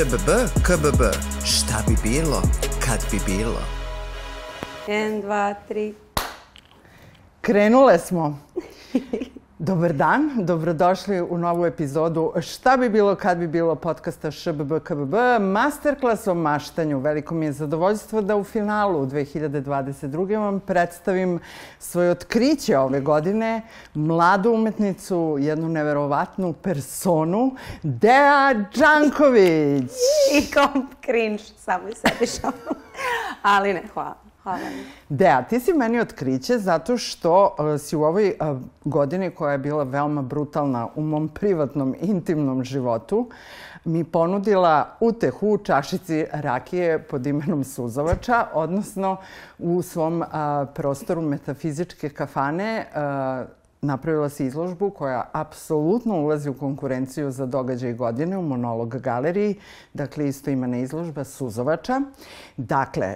ŽBB, KBB. Šta bi bilo, kad bi bilo? 1, 2, 3. Krenule smo. Dobar dan, dobrodošli u novu epizodu Šta bi bilo kad bi bilo podcasta ŠBBKBB, masterclass o maštanju. Veliko mi je zadovoljstvo da u finalu 2022. vam predstavim svoje otkriće ove godine, mladu umetnicu, jednu neverovatnu personu, Dea Đanković. I kom cringe, samo i sebi šalim. Ali ne, hvala. Hvala. Dea, ti si meni otkriće zato što e, si u ovoj e, godini koja je bila veoma brutalna u mom privatnom, intimnom životu, mi ponudila utehu u čašici rakije pod imenom Suzovača, odnosno u svom e, prostoru metafizičke kafane napravila si izložbu koja apsolutno ulazi u konkurenciju za događaj godine u Monolog galeriji. Dakle, isto ima na izložba Suzovača. Dakle,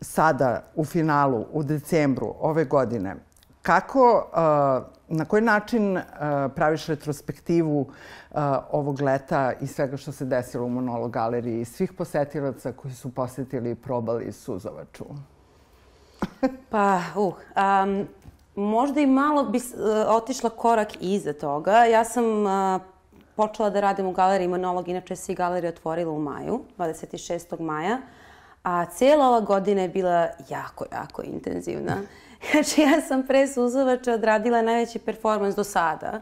sada u finalu u decembru ove godine, kako, e, na koji način e, praviš retrospektivu e, ovog leta i svega što se desilo u Monolog galeriji svih posetilaca koji su posetili i probali Suzovaču? pa, uh, um, možda i malo bi otišla korak iza toga. Ja sam počela da radim u galeriji Monolog, inače se i galerija otvorila u maju, 26. maja. A cijela ova godina je bila jako, jako intenzivna. Znači, ja sam pre Suzavača odradila najveći performans do sada.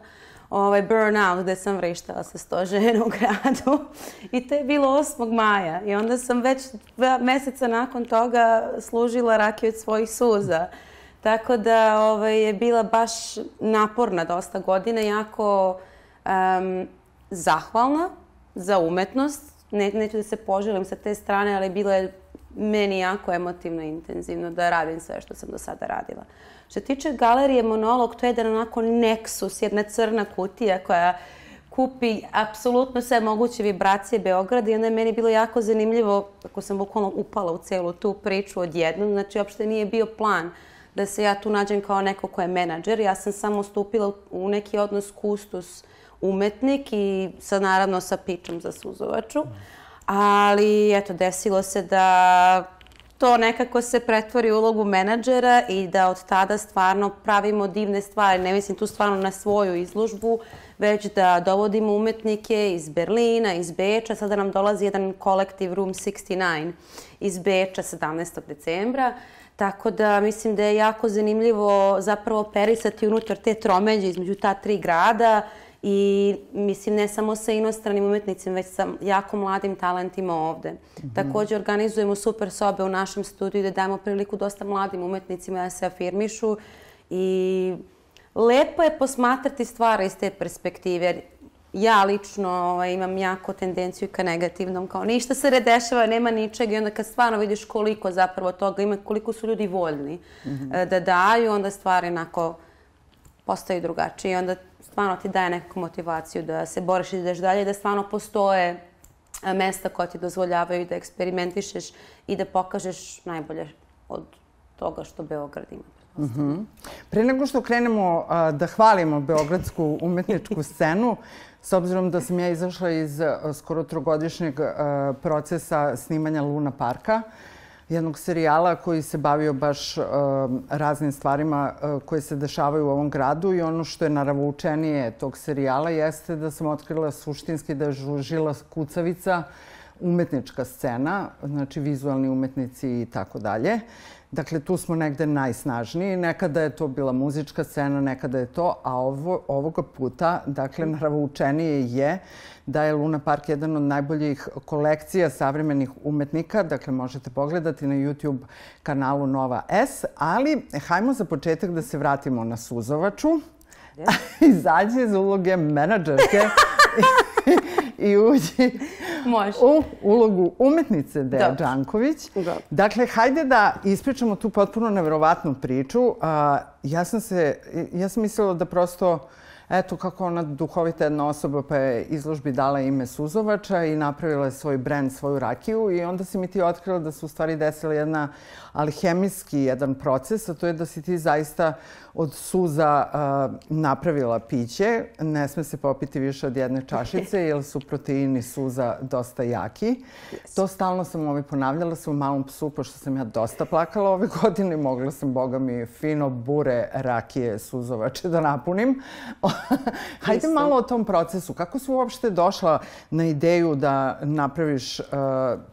Ovaj burnout gde sam vrištala sa sto žena u gradu. I to je bilo 8. maja. I onda sam već dva meseca nakon toga služila rakiju od svojih suza. Tako da ovaj, je bila baš naporna dosta godina, jako um, zahvalna za umetnost. Ne, neću da se poželim sa te strane, ali bila je meni jako emotivno i intenzivno da radim sve što sam do sada radila. Što se tiče galerije Monolog, to je jedan onako neksus, jedna crna kutija koja kupi apsolutno sve moguće vibracije Beograda i onda je meni bilo jako zanimljivo, ako sam bukvalno upala u celu tu priču odjednom, znači uopšte nije bio plan da se ja tu nađem kao neko ko je menadžer. Ja sam samo stupila u neki odnos kustus umetnik i sa, naravno sa pičom za suzovaču. Mm ali eto, desilo se da to nekako se pretvori u ulogu menadžera i da od tada stvarno pravimo divne stvari. Ne mislim tu stvarno na svoju izložbu, već da dovodimo umetnike iz Berlina, iz Beča. Sada nam dolazi jedan kolektiv Room 69 iz Beča 17. decembra. Tako da mislim da je jako zanimljivo zapravo perisati unutar te tromeđe između ta tri grada i mislim ne samo sa inostranim umetnicima, već sa jako mladim talentima ovde. Mm -hmm. Takođe organizujemo super sobe u našem studiju da dajemo priliku dosta mladim umetnicima da se afirmišu i lepo je posmatrati stvari iz te perspektive. Ja lično ovaj, imam jako tendenciju ka negativnom, kao ništa se ne dešava, nema ničeg i onda kad stvarno vidiš koliko zapravo toga ima, koliko su ljudi voljni mm -hmm. da daju, onda stvari onako postaju drugačije. i Onda stvarno ti daje neku motivaciju da se boriš i da ideš dalje da stvarno postoje e, mesta koja ti dozvoljavaju da eksperimentišeš i da pokažeš najbolje od toga što Beograd ima. Mm -hmm. Pre nego što krenemo da hvalimo beogradsku umetničku scenu, s obzirom da sam ja izašla iz skoro trogodišnjeg procesa snimanja Luna parka, jednog serijala koji se bavio baš e, raznim stvarima e, koje se dešavaju u ovom gradu i ono što je naravučenije tog serijala jeste da sam otkrila suštinski da je žila kucavica umetnička scena, znači vizualni umetnici i tako dalje. Dakle, tu smo negde najsnažniji. Nekada je to bila muzička scena, nekada je to, a ovo, ovoga puta, dakle, naravoučenije je da je Luna Park jedan od najboljih kolekcija savremenih umetnika. Dakle, možete pogledati na YouTube kanalu Nova S. Ali, hajmo za početak da se vratimo na Suzovaču. Yes. Izađe iz uloge menadžerke. i uđi Može. u ulogu umetnice Deja da. Đanković. Da. Dakle, hajde da ispričamo tu potpuno neverovatnu priču. ja sam se, ja sam mislila da prosto eto kako ona duhovita jedna osoba pa je izložbi dala ime Suzovača i napravila je svoj brend, svoju rakiju i onda si mi ti otkrila da se u stvari desila jedna alhemijski jedan proces, a to je da si ti zaista od suza uh, napravila piće. Ne sme se popiti više od jedne čašice jer su proteini suza dosta jaki. Yes. To stalno sam ovaj ponavljala se u malom psu pošto sam ja dosta plakala ove godine. Mogla sam, boga mi, fino bure rakije suzovače da napunim. Hajde Isto. malo o tom procesu. Kako si uopšte došla na ideju da napraviš uh,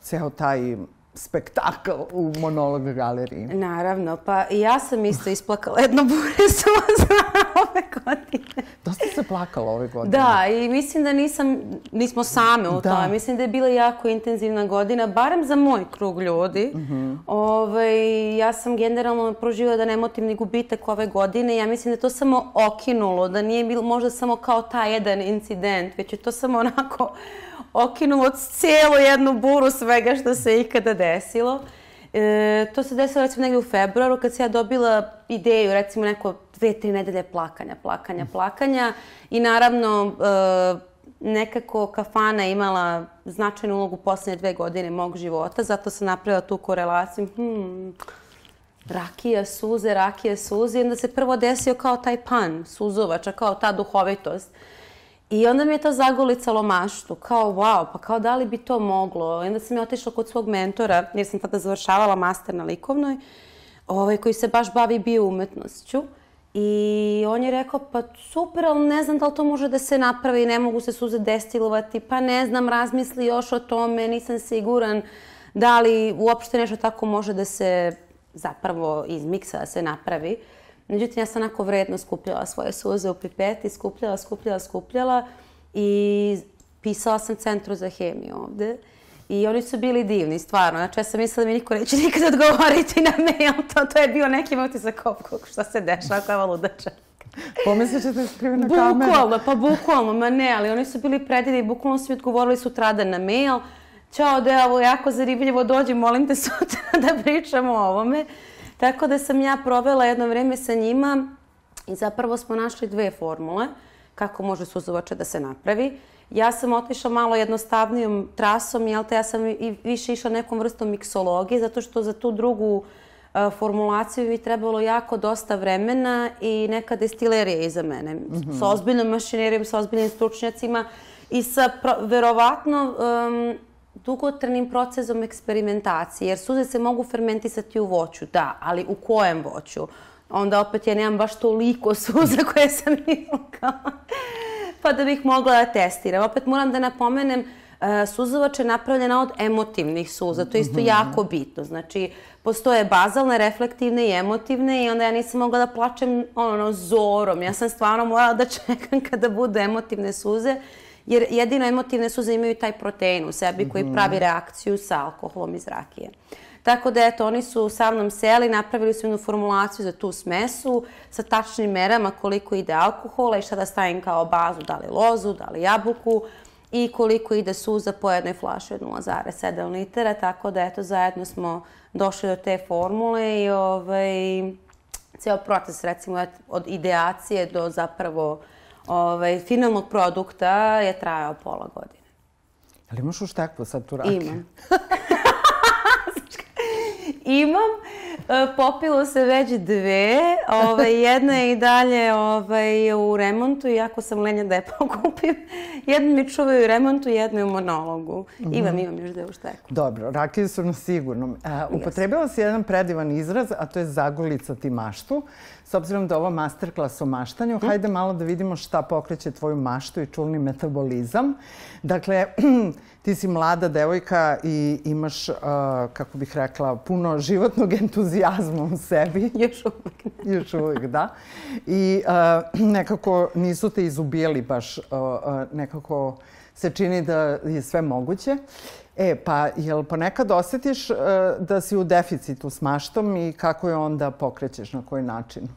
ceo taj spektakl u monolog galeriji. Naravno, pa ja sam isto isplakala jedno bure suza ove godine. Dosta se plakala ove godine. Da, i mislim da nisam, nismo same u da. tome. Mislim da je bila jako intenzivna godina, barem za moj krug ljudi. Mm -hmm. Ove, ovaj, ja sam generalno proživjela jedan emotivni gubitak ove godine. Ja mislim da to samo okinulo, da nije bilo možda samo kao taj jedan incident, već je to samo onako okinulo cijelu jednu buru svega što se ikada desilo. E, to se desilo recimo negde u februaru kad se ja dobila ideju, recimo neko dve, tri nedelje plakanja, plakanja, plakanja i naravno e, nekako kafana imala značajnu ulogu poslednje dve godine mog života, zato sam napravila tu korelaciju. Hmm, rakija, suze, rakija, suze. I onda se prvo desio kao taj pan, suzovača, kao ta duhovitost. Uh, I onda mi je to zagolicalo maštu, kao wow, pa kao da li bi to moglo. I onda sam ja otišla kod svog mentora, jer sam tada završavala master na likovnoj, ovaj, koji se baš bavi bio umetnošću. I on je rekao, pa super, ali ne znam da li to može da se napravi, ne mogu se suze destilovati, pa ne znam, razmisli još o tome, nisam siguran da li uopšte nešto tako može da se zapravo izmiksa, da se napravi. Međutim, ja sam onako vredno skupljala svoje suze u pipeti, skupljala, skupljala, skupljala i pisala sam centru za hemiju ovde. I oni su bili divni, stvarno. Znači, ja sam mislila da mi niko neće nikad odgovoriti na mail. To, to je bio neki moment za kopkog. Šta se dešava, koja ludača. Pomisliš da je skrivena kamera? Bukvalno, pa bukvalno, ma ne, ali oni su bili predivni. Bukvalno su mi odgovorili sutradan na mail. Ćao, devo, jako zaribljivo, dođi, molim te sutra da pričamo o ovome. Tako da sam ja provela jedno vreme sa njima i zapravo smo našli dve formule kako može suzovače da se napravi. Ja sam otišla malo jednostavnijom trasom, jel te, ja sam i više išla nekom vrstom miksologije, zato što za tu drugu e, formulaciju mi trebalo jako dosta vremena i neka destilerija iza mene. Mm -hmm. Sa ozbiljnom mašinerijom, sa ozbiljnim stručnjacima i sa, pro, verovatno, um, dugotrnim procesom eksperimentacije, jer suze se mogu fermentisati u voću, da, ali u kojem voću? Onda opet ja nemam baš toliko suza koje sam imala pa da bih mogla da testiram. Opet moram da napomenem, e, suzovač je napravljena od emotivnih suza, to je isto mhm. jako bitno. Znači, postoje bazalne, reflektivne i emotivne i onda ja nisam mogla da plačem ono, zorom. Ja sam stvarno morala da čekam kada budu emotivne suze jer jedino emotivne suze imaju taj protein u sebi koji mhm. pravi reakciju sa alkoholom iz rakije. Tako da, eto, oni su sa mnom seli, napravili su jednu formulaciju za tu smesu sa tačnim merama koliko ide alkohola i šta da stavim kao bazu, da li lozu, da li jabuku i koliko ide suza po jednoj flaši od 0,7 litera, tako da eto zajedno smo došli do te formule i ovaj, ceo proces recimo od ideacije do zapravo uh, ovaj, finalnog produkta je trajao pola godine. Ali imaš u šteklu sad tu rake? Imam. imam. E, popilo se već dve. Ovaj, jedna je i dalje ovaj, u remontu, iako sam lenja da je pokupim. Jednu mi čuvaju u remontu, jednu u monologu. Mm -hmm. Imam, imam još dve u šteku. Dobro, rakiju su nam sigurno. Uh, e, upotrebila si jedan predivan izraz, a to je zagolicati maštu. S obzirom da ovo masterclass o maštanju, mm. hajde malo da vidimo šta pokreće tvoju maštu i čulni metabolizam. Dakle, ti si mlada devojka i imaš, uh, kako bih rekla, puno životnog entuzijazma u sebi. Još uvek. Još uvek, da. I uh, nekako nisu te izubijeli baš, uh, uh, nekako se čini da je sve moguće. E, pa jel ponekad osetiš da si u deficitu s maštom i kako je onda pokrećeš, na koji način?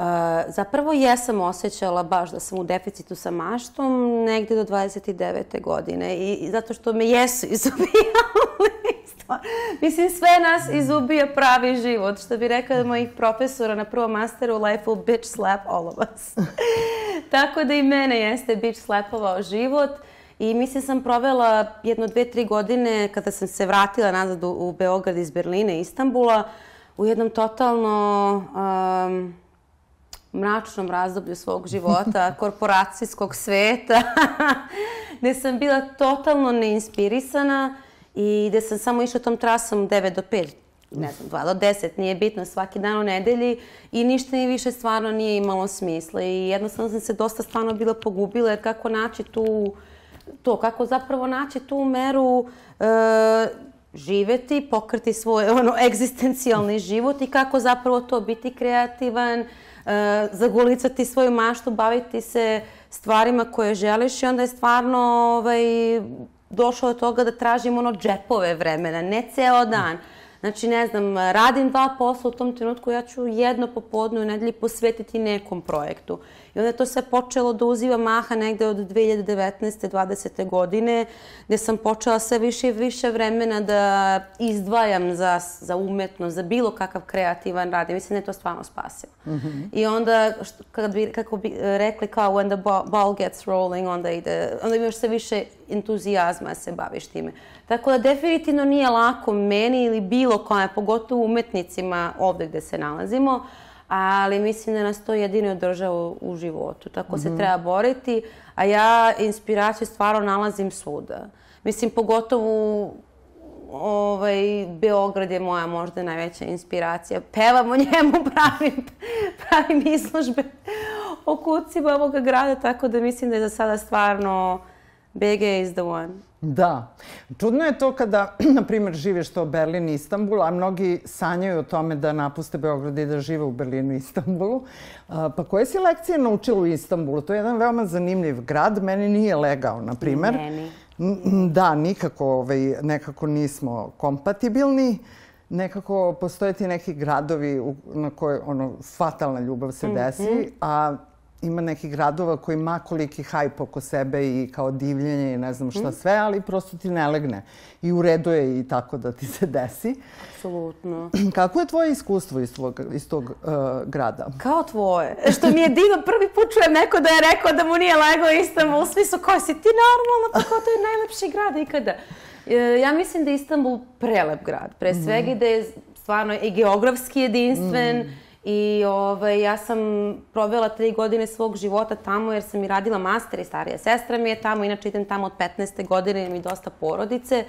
Eh, zapravo jesam osjećala baš da sam u deficitu sa maštom negde do 29. godine i, i zato što me jesu izubijali. Mislim, sve nas izubija pravi život, što bi rekao mojih profesora na prvom masteru, life will bitch slap all of us. Tako da i mene jeste bitch slapovao život. I mislim sam provela jedno, dve, tri godine kada sam se vratila nazad u, u Beograd iz Berlina i Istambula u jednom totalno um, mračnom razdoblju svog života, korporacijskog sveta, gde sam bila totalno neinspirisana i gde sam samo išla tom trasom 9 do 5, ne znam, 2 do 10, nije bitno, svaki dan u nedelji i ništa ni više stvarno nije imalo smisla i jednostavno sam se dosta stvarno bila pogubila jer kako naći tu, to, kako zapravo naći tu meru e, živeti, pokriti svoj ono, egzistencijalni život i kako zapravo to biti kreativan, E, zagulicati svoju maštu, baviti se stvarima koje želiš i onda je stvarno ovaj, došlo do toga da tražim ono džepove vremena, ne ceo dan. Znači, ne znam, radim dva posla, u tom trenutku ja ću jedno popodne u nedelji posvetiti nekom projektu. Uh, I onda je to sve počelo da uziva maha negde od 2019. 20. godine, gde sam počela sve više i više vremena da izdvajam za, za umetnost, za bilo kakav kreativan rad. I mislim da je to stvarno spasilo. Mm -hmm. I onda, što, kad bi, kako bi rekli kao when the ball, ball gets rolling, onda, ide, onda imaš sve više entuzijazma da se baviš time. Tako da definitivno nije lako meni ili bilo koja, pogotovo umetnicima ovde gde se nalazimo, ali mislim da nas to jedino održava u životu. Tako se mm -hmm. treba boriti, a ja inspiraciju stvarno nalazim svuda. Mislim, pogotovo ovaj, Beograd je moja možda najveća inspiracija. Pevam o njemu, pravim, pravim izložbe o kucima ovoga grada, tako da mislim da je za sada stvarno BG is the one. Da. Čudno je to kada, na primjer, živiš to Berlin i Istanbul, a mnogi sanjaju o tome da napuste Beograd i da žive u Berlinu i Istanbulu. Pa koje si lekcije naučila u Istanbulu? To je jedan veoma zanimljiv grad. Meni nije legao, na primjer. Meni. Mm, da, nikako, ovaj, nekako nismo kompatibilni. Nekako postoje ti neki gradovi na koje ono, fatalna ljubav se mhm. desi, mm -hmm. a ima nekih gradova koji ima koliki hajp oko sebe i kao divljenje i ne znam šta mm. sve, ali prosto ti ne legne. I u redu je i tako da ti se desi. Apsolutno. Kako je tvoje iskustvo iz tog, iz tog uh, grada? Kao tvoje. Što mi je divno, prvi put čujem neko da je rekao da mu nije legao Istanbul. U smislu, kao, si ti normalno, tako pa to je najlepši grad ikada. E, ja mislim da je Istanbul prelep grad, pre mhm. svega mm. da je stvarno i geografski jedinstven, mm I ovaj, ja sam provela tri godine svog života tamo jer sam i radila master i starija sestra mi je tamo. Inače idem tamo od 15. godine, mi dosta porodice.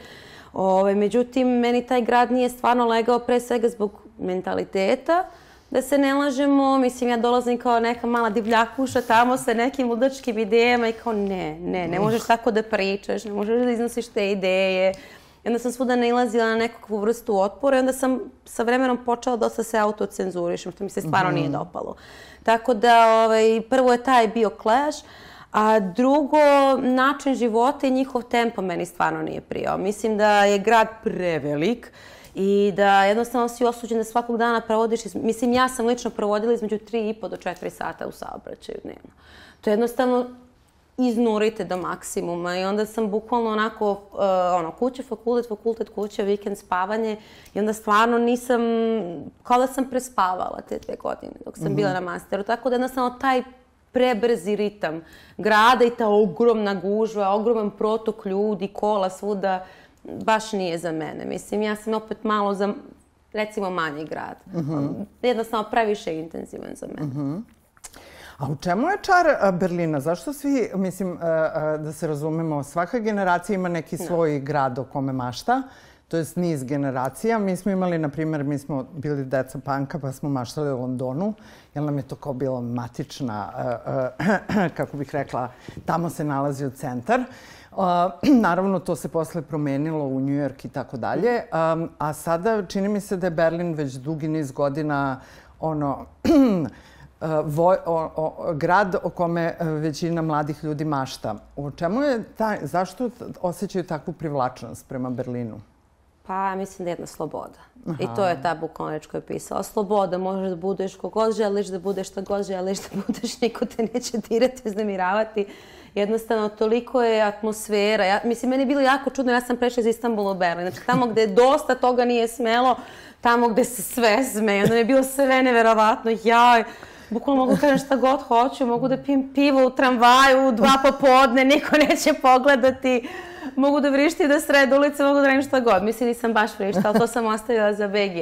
Ovaj, međutim, meni taj grad nije stvarno legao pre svega zbog mentaliteta. Da se ne lažemo, mislim, ja dolazim kao neka mala divljakuša tamo sa nekim ludačkim idejama i kao ne, ne, ne možeš tako da pričaš, ne možeš da iznosiš te ideje, I onda sam svuda nalazila na nekakvu vrstu otpora i onda sam sa vremenom počela dosta se autocenzurišem, što mi se stvarno mm. nije dopalo. Tako da, ovaj, prvo je taj bio clash, A drugo, način života i njihov tempo meni stvarno nije prijao. Mislim da je grad prevelik i da jednostavno si osuđen da svakog dana provodiš, mislim ja sam lično provodila između 3,5 do 4 sata u saobraćaju dnevno. To je jednostavno iznurite do maksimuma i onda sam bukvalno onako, uh, ono, kuća, fakultet, fakultet, kuća, vikend, spavanje i onda stvarno nisam, kao da sam prespavala te dve godine dok sam mm -hmm. bila mhm. na masteru, tako da jednostavno taj prebrzi ritam grada i ta ogromna gužva, ogroman protok ljudi, kola svuda, baš nije za mene. Mislim, ja sam opet malo za, recimo, manji grad. Mm -hmm. Jednostavno, previše intenzivan za mene. Mm -hmm. A u čemu je čar Berlina? Zašto svi, mislim, da se razumemo, svaka generacija ima neki da. svoj grad o kome mašta, to je niz generacija. Mi smo imali, na primjer, mi smo bili deca panka pa smo maštali u Londonu, jer nam je to kao bila matična, kako bih rekla, tamo se nalazio centar. Naravno, to se posle promenilo u New York i tako dalje, mhm. a sada čini mi se da je Berlin već dugi niz godina ono Eh, voj, o, o, grad o kome eh, većina mladih ljudi mašta. U čemu je taj, zašto osjećaju takvu privlačnost prema Berlinu? Pa, mislim da je jedna sloboda. Aha. I to je ta Bukoneć koja je pisala. Sloboda, možeš da budeš kogod želiš, da budeš šta god želiš, da budeš, niko te neće dirati, uznemiravati. Jednostavno, toliko je atmosfera. Ja, mislim, meni je bilo jako čudno, ja sam prešla iz Istanbula u Berlin. Znači, tamo gde dosta toga nije smelo, tamo gde se sve sme. Onda je bilo sve neverovatno, jaj bukvalno mogu da kažem šta god hoću, mogu da pijem pivo u tramvaju, dva popodne, niko neće pogledati, mogu da vrišti da sred ulice, mogu da radim šta god. Mislim, nisam baš vrišta, ali to sam ostavila za BG.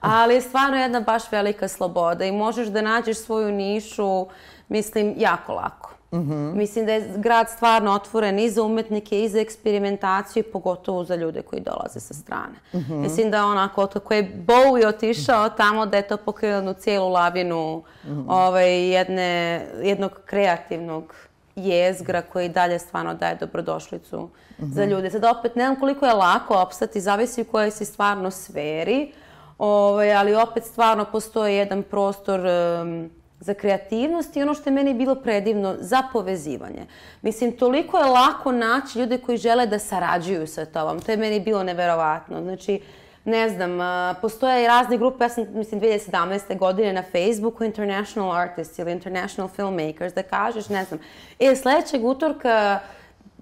Ali je stvarno jedna baš velika sloboda i možeš da nađeš svoju nišu, mislim, jako lako. Uh Mislim da je grad stvarno otvoren i za umetnike i za eksperimentaciju i pogotovo za ljude koji dolaze sa strane. Mm-hmm. Mislim da onako od je Bowie otišao tamo da je to pokrilo cijelu lavinu mm-hmm. ovaj, jedne, jednog kreativnog jezgra koji dalje stvarno daje dobrodošlicu za ljude. Sad opet, ne znam koliko je lako opstati, zavisi u kojoj si stvarno sferi, ovaj, ali opet stvarno postoji jedan prostor za kreativnost i ono što je meni bilo predivno, za povezivanje. Mislim, toliko je lako naći ljude koji žele da sarađuju sa tobom. To je meni bilo neverovatno. Znači, ne znam, postoje i razne grupe, ja sam, mislim, 2017. godine na Facebooku International Artists ili International Filmmakers, da kažeš, ne znam, e, sledećeg utorka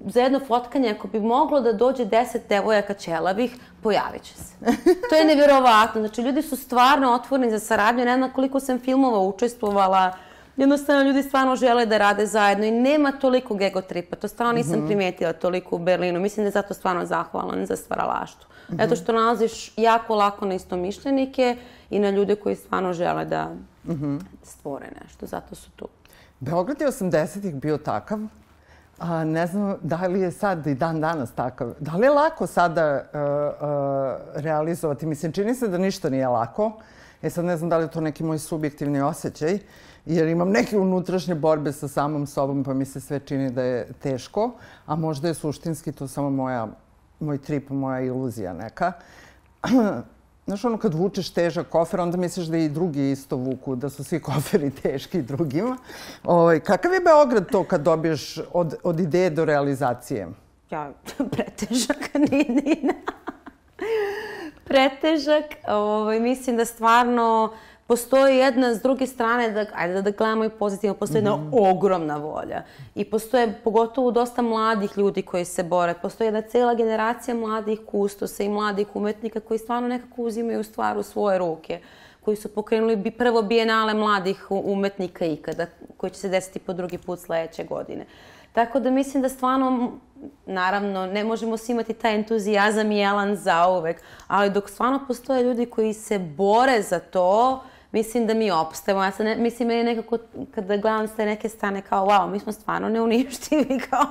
za jedno fotkanje, ako bi moglo da dođe deset devojaka ćelavih, pojavit će se. To je nevjerovatno. Znači, ljudi su stvarno otvoreni za saradnju. Ne znam koliko sam filmova učestvovala. Jednostavno, ljudi stvarno žele da rade zajedno i nema toliko gegotripa. To stvarno nisam mhm. primetila toliko u Berlinu. Mislim da je zato stvarno zahvalan za stvaralaštvo. Eto mhm. što nalaziš jako lako na istomišljenike i na ljude koji stvarno žele da mm stvore nešto. Zato su tu. Beograd je 80-ih bio takav A, ne znam da li je sad i dan danas takav. Da li je lako sada uh, uh, realizovati? Mislim, čini se da ništa nije lako. E sad ne znam da li je to neki moj subjektivni osjećaj, jer imam neke unutrašnje borbe sa samom sobom, pa mi se sve čini da je teško, a možda je suštinski to samo moja, moj trip, moja iluzija neka. Znaš, ono kad vučeš težak kofer, onda misliš da i drugi isto vuku, da su svi koferi teški drugima. O, ovaj, kakav je Beograd to kad dobiješ od, od ideje do realizacije? Ja, pretežak, Nina. pretežak. Ovo, ovaj, mislim da stvarno... Uh, postoji jedna, s druge strane, da, ajde da, da gledamo i pozitivno, postoji mm -hmm. jedna mhm. ogromna volja. I postoje pogotovo dosta mladih ljudi koji se bore. Postoji jedna cela generacija mladih kustosa i mladih umetnika koji stvarno nekako uzimaju stvar u svoje ruke koji su pokrenuli bi prvo bijenale mladih umetnika ikada, koji će se desiti po drugi put sledeće godine. Tako da mislim da stvarno, naravno, ne možemo svi imati taj entuzijazam i elan za uvek, ali dok stvarno postoje ljudi koji se bore za to, mislim da mi opstajemo. Ja sam, ne, mislim, meni nekako, kada gledam s neke stane, kao, wow, mi smo stvarno neuništivi, kao,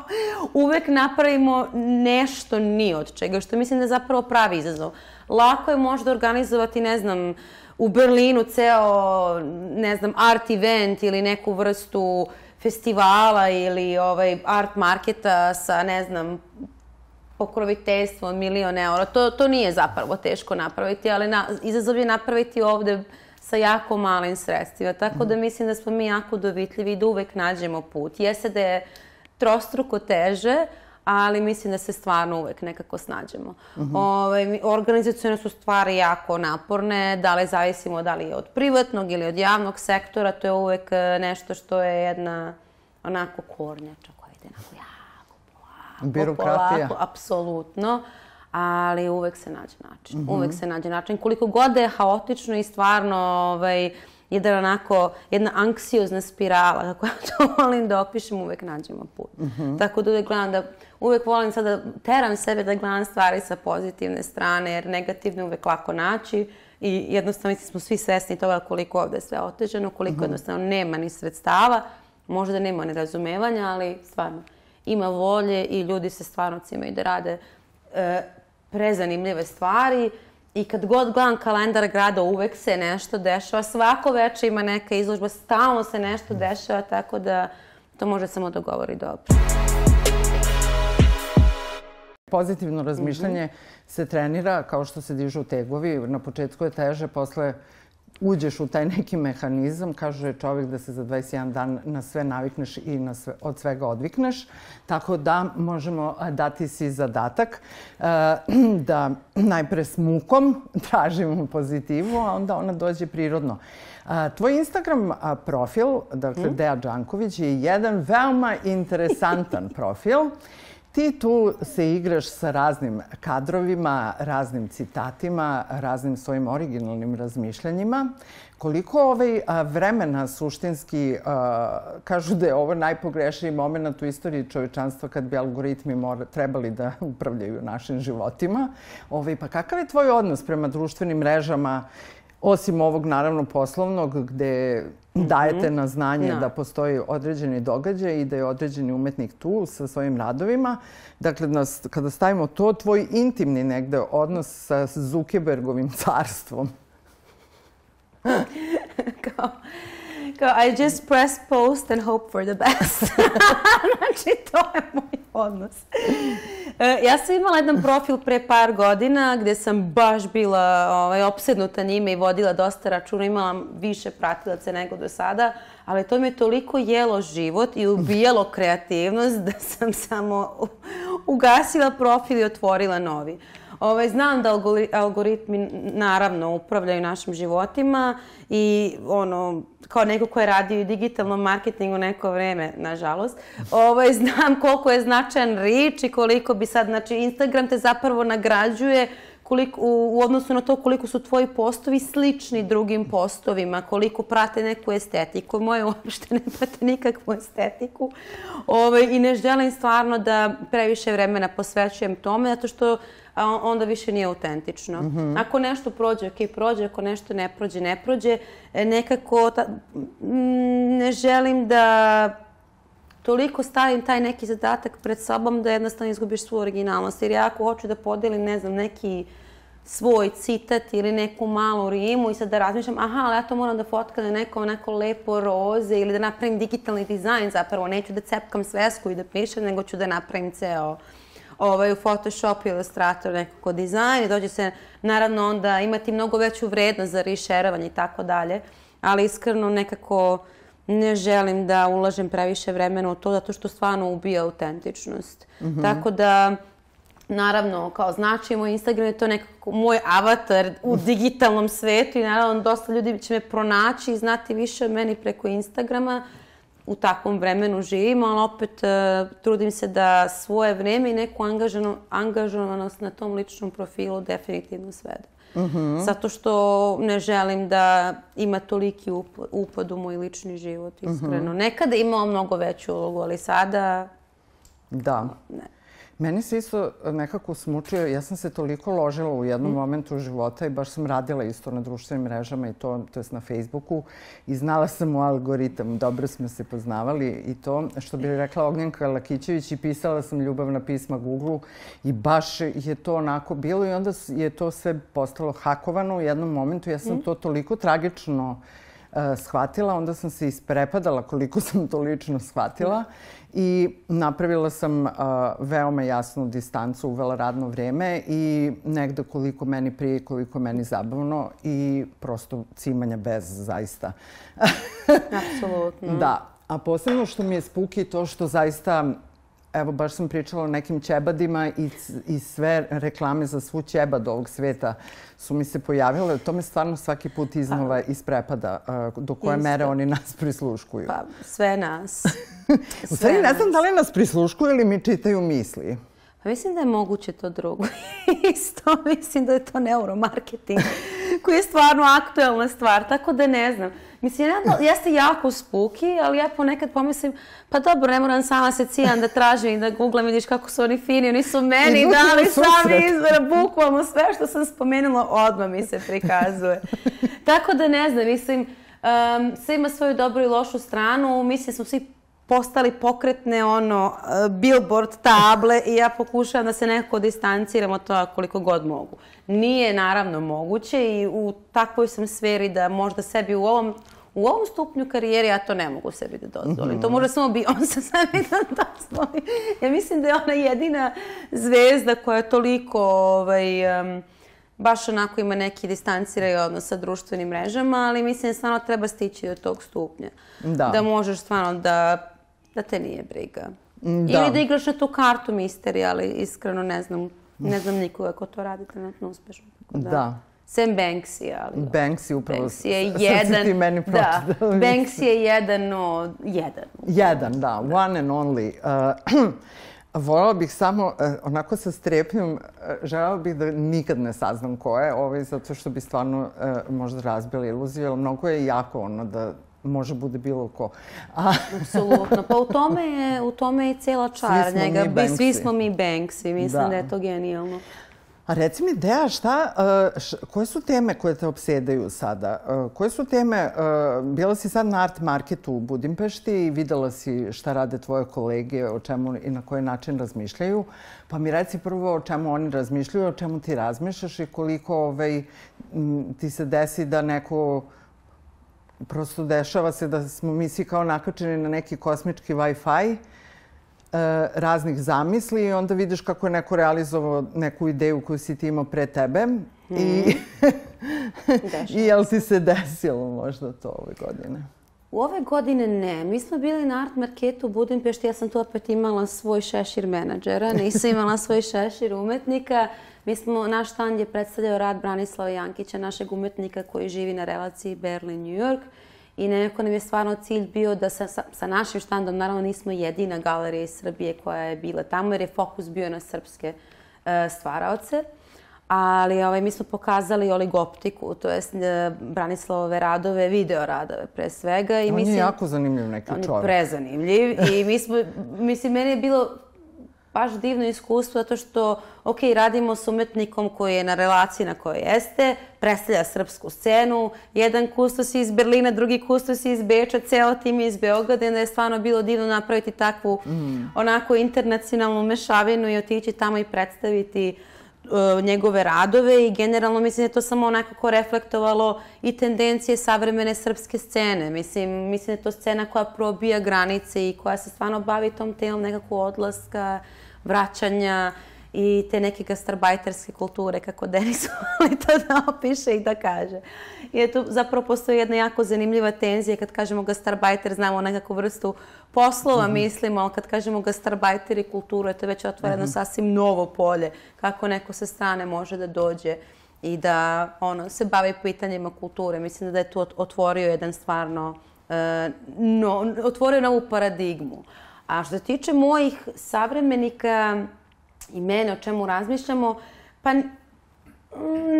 uvek napravimo nešto ni od čega, što mislim da je zapravo pravi izazov. Lako je možda organizovati, ne znam, u Berlinu ceo, ne znam, art event ili neku vrstu festivala ili ovaj art marketa sa, ne znam, pokroviteljstvom, milion eura. To, to nije zapravo teško napraviti, ali na, izazov je napraviti ovde sa jako malim sredstvima. Tako da mislim da smo mi jako dovitljivi i da uvek nađemo put. Jeste da je trostruko teže, ali mislim da se stvarno uvek nekako snađemo. Uh -huh. Ovaj, organizacijone su stvari jako naporne, da li zavisimo da li je od privatnog ili od javnog sektora, to je uvek e, nešto što je jedna onako kornjača koja ide jako polako. Birokratija. Polako, apsolutno. Uh, ali uvek se nađe način. Mm -hmm. Uvek se nađe način. Koliko god je haotično i stvarno ovaj, jedan onako, jedna anksiozna spirala, kako ja to volim da opišem, uvek nađemo put. Mm -hmm. Tako da uvek gledam da, uvek volim sada da teram sebe da gledam stvari sa pozitivne strane, jer negativne uvek lako naći i jednostavno mislim da smo svi svesni toga koliko ovde je sve otežano, koliko mm -hmm. jednostavno nema ni sredstava, možda da nema nerazumevanja, ali stvarno ima volje i ljudi se stvarno cimaju da rade e, prezanimljive stvari i kad god gledam kalendar grada uvek se nešto dešava, svako veče ima neka izložba, stalno se nešto dešava, tako da to može samo da govori dobro. Pozitivno mhm. razmišljanje mm -hmm. se trenira kao što se dižu tegovi, na početku je teže, posle uđeš u taj neki mehanizam, kaže čovjek da se za 21 dan na sve navikneš i na sve, od svega odvikneš. Tako da možemo dati si zadatak da najpre s mukom tražimo pozitivu, a onda ona dođe prirodno. Tvoj Instagram profil, dakle mm. Deja Đanković, je jedan veoma interesantan profil. Ti tu se igraš sa raznim kadrovima, raznim citatima, raznim svojim originalnim razmišljanjima. Koliko ovaj vremena suštinski, kažu da je ovo najpogrešniji moment u istoriji čovečanstva kad bi algoritmi mora, trebali da upravljaju našim životima. Ovaj, pa kakav je tvoj odnos prema društvenim mrežama Osim ovog, naravno, poslovnog, gde mhm. dajete na znanje da. da. postoji određeni događaj i da je određeni umetnik tu sa svojim radovima. Dakle, da nas, kada stavimo to, tvoj intimni negde odnos sa Zuckerbergovim carstvom. kao, kao, I just press post and hope for the best. znači, to je moj odnos. E, ja sam imala jedan profil pre par godina gde sam baš bila ovaj, opsednuta njime i vodila dosta računa, imala više pratilaca nego do sada, ali to mi je toliko jelo život i ubijalo kreativnost da sam samo ugasila profil i otvorila novi. Ovaj, znam da algoritmi naravno upravljaju našim životima i ono, kao neko ko je radio i digitalnom marketingu neko vreme, nažalost, ovaj, znam koliko je značajan reach i koliko bi sad, znači Instagram te zapravo nagrađuje koliko, u, u odnosu na to koliko su tvoji postovi slični drugim postovima, koliko prate neku estetiku. Moje uopšte ne prate nikakvu estetiku Ove, ovaj, i ne želim stvarno da previše vremena posvećujem tome, zato što a onda više nije autentično. Mm -hmm. Ako nešto prođe, ok, prođe, ako nešto ne prođe, ne prođe, e, nekako ta, mm, ne želim da toliko stavim taj neki zadatak pred sobom da jednostavno izgubiš svu originalnost. Jer ja ako hoću da podelim, ne znam, neki svoj citat ili neku malu rimu i sad da razmišljam, aha, ali ja to moram da fotkam na neko onako lepo roze ili da napravim digitalni dizajn zapravo. Neću da cepkam svesku i da pišem, nego ću da napravim ceo ovaj, u Photoshop ili nekako dizajn i dođe se naravno onda imati mnogo veću vrednost za rešerovanje i tako dalje. Ali iskreno nekako ne želim da ulažem previše vremena u to zato što stvarno ubija autentičnost. Mm -hmm. Tako da naravno, kao znači moj Instagram je to nekako moj avatar u mhm. digitalnom svetu i naravno dosta ljudi će me pronaći i znati više o meni preko Instagrama. Uh, u takvom vremenu živimo, ali opet e, trudim se da svoje vreme i neku angažano, angažovanost na tom ličnom profilu definitivno svedem. Mm -hmm. Zato što ne želim da ima toliki upad u moj lični život, iskreno. Mm -hmm. Nekada imao mnogo veću ulogu, ali sada... Da. Ne. Meni se isto nekako smučio, ja sam se toliko ložila u jednom mm. momentu života i baš sam radila isto na društvenim mrežama i to, to jest na Facebooku i znala sam u algoritam, dobro smo se poznavali i to, što bi rekla Ognjenka Lakićević i pisala sam ljubavna pisma Google i baš je to onako bilo i onda je to sve postalo hakovano u jednom momentu. Ja sam mm. to toliko tragično uh, shvatila, onda sam se isprepadala koliko sam to lično shvatila. Mm i napravila sam uh, veoma jasnu distancu, uvela radno vreme i negde koliko meni prije koliko meni zabavno i prosto cimanja bez zaista. Apsolutno. da. A posebno što mi je spuki to što zaista Evo, baš sam pričala o nekim ćebadima i, i sve reklame za svu ćebad ovog svijeta su mi se pojavile. To me stvarno svaki put iznova pa. isprepada do koje Isto. mere oni nas prisluškuju. Pa, sve nas. Sve U stvari, ne znam da li nas prisluškuju ili mi čitaju misli. Pa mislim da je moguće to drugo. Isto, mislim da je to neuromarketing koji je stvarno aktuelna stvar, tako da ne znam. Mislim, ja, jeste jako spuki, ali ja ponekad pomislim, pa dobro, ne moram sama se cijan da tražim i da googlam, vidiš kako su oni fini, oni su meni dali sami izvor, bukvalno sve što sam spomenula odmah mi se prikazuje. Tako da ne znam, mislim, um, sve ima svoju dobru i lošu stranu, mislim da smo svi postali pokretne ono billboard table i ja pokušavam da se nekako distanciram od toga koliko god mogu. Nije naravno moguće i u takvoj sam sferi da možda sebi u ovom u ovom stupnju karijere ja to ne mogu sebi da dozvolim. To mhm. može samo Beyoncé sebi da dozvoli. Ja mislim da je ona jedina zvezda koja je toliko ovaj, um, baš onako ima neki distanciraj odnos sa društvenim mrežama, ali mislim da stvarno treba stići do tog stupnja. Da. Da možeš stvarno da da te nije briga. Da. Ili da igraš na tu kartu misterija, ali iskreno ne znam, ne znam nikoga ko to radi trenutno uspešno. Da. da. Sem Banksy, ali... Banksy upravo... Banksy je jedan... Sad ti meni pročitala. Da, Banksy je jedan o... Jedan. Jedan, da. One and only. Uh, Volao bih samo, uh, onako sa strepnjom, uh, želao bih da nikad ne saznam ko je, ovaj, zato što bi stvarno uh, možda razbila iluziju, jer mnogo je jako ono da može bude bilo ko. A... Apsolutno. Pa u tome je, u tome je cela čar Svi smo mi Svi smo mi Banksi. Mislim da, da je to genijalno. A reci mi, Deja, šta, eh, š, koje su teme koje te obsedaju sada? Eh, koje su teme, eh, bila si sad na art marketu u Budimpešti i videla si šta rade tvoje kolege, o čemu i na koji način razmišljaju. Pa mi reci prvo o čemu oni razmišljaju, o čemu ti razmišljaš i koliko ovaj, ti se desi da neko prosto dešava se da smo mi svi kao nakačeni na neki kosmički Wi-Fi uh, raznih zamisli i onda vidiš kako je neko realizovao neku ideju koju si ti imao pre tebe mm. i, hmm. i jel si se desilo možda to ove godine? U ove godine ne. Mi smo bili na art marketu u Budimpešti, ja sam tu opet imala svoj šešir menadžera, nisam imala svoj šešir umetnika. Mi smo, naš stand je predstavljao rad Branislava Jankića, našeg umetnika koji živi na relaciji Berlin-New York. I nekako nam je stvarno cilj bio da sa, sa, sa našim štandom, naravno nismo jedina galerija iz Srbije koja je bila tamo, jer je fokus bio na srpske e, stvaraoce. Ali ovaj, mi smo pokazali oligoptiku, to je Branislavove radove, video radove pre svega. I on mislim, je jako zanimljiv neki on čovjek. On je prezanimljiv i mi smo, mislim, meni je bilo baš divno iskustvo zato što, ok, radimo s umetnikom koji je na relaciji na kojoj jeste, predstavlja srpsku scenu, jedan kustos je iz Berlina, drugi kustos je iz Beča, ceo tim je iz Beograda onda je stvarno bilo divno napraviti takvu mm. onako internacionalnu mešavinu i otići tamo i predstaviti uh, E, njegove radove i generalno mislim da je to samo onako reflektovalo i tendencije savremene srpske scene. Mislim, mislim da je to scena koja probija granice i koja se stvarno bavi tom temom nekako odlaska, vraćanja i te neke gastarbajterske kulture, kako Denis voli to da opiše i da kaže. Uh, I tu zapravo postoji jedna jako zanimljiva tenzija kad kažemo gastarbajter, znamo nekakvu vrstu poslova mm -hmm. mislimo, ali kad kažemo gastarbajter i kultura, to je već otvoreno mm -hmm. sasvim novo polje, kako neko sa strane može da dođe i da ono, se bavi pitanjima kulture. Mislim da je tu otvorio jedan stvarno, e, no, otvorio novu paradigmu. A što se tiče mojih savremenika i mene o čemu razmišljamo, pa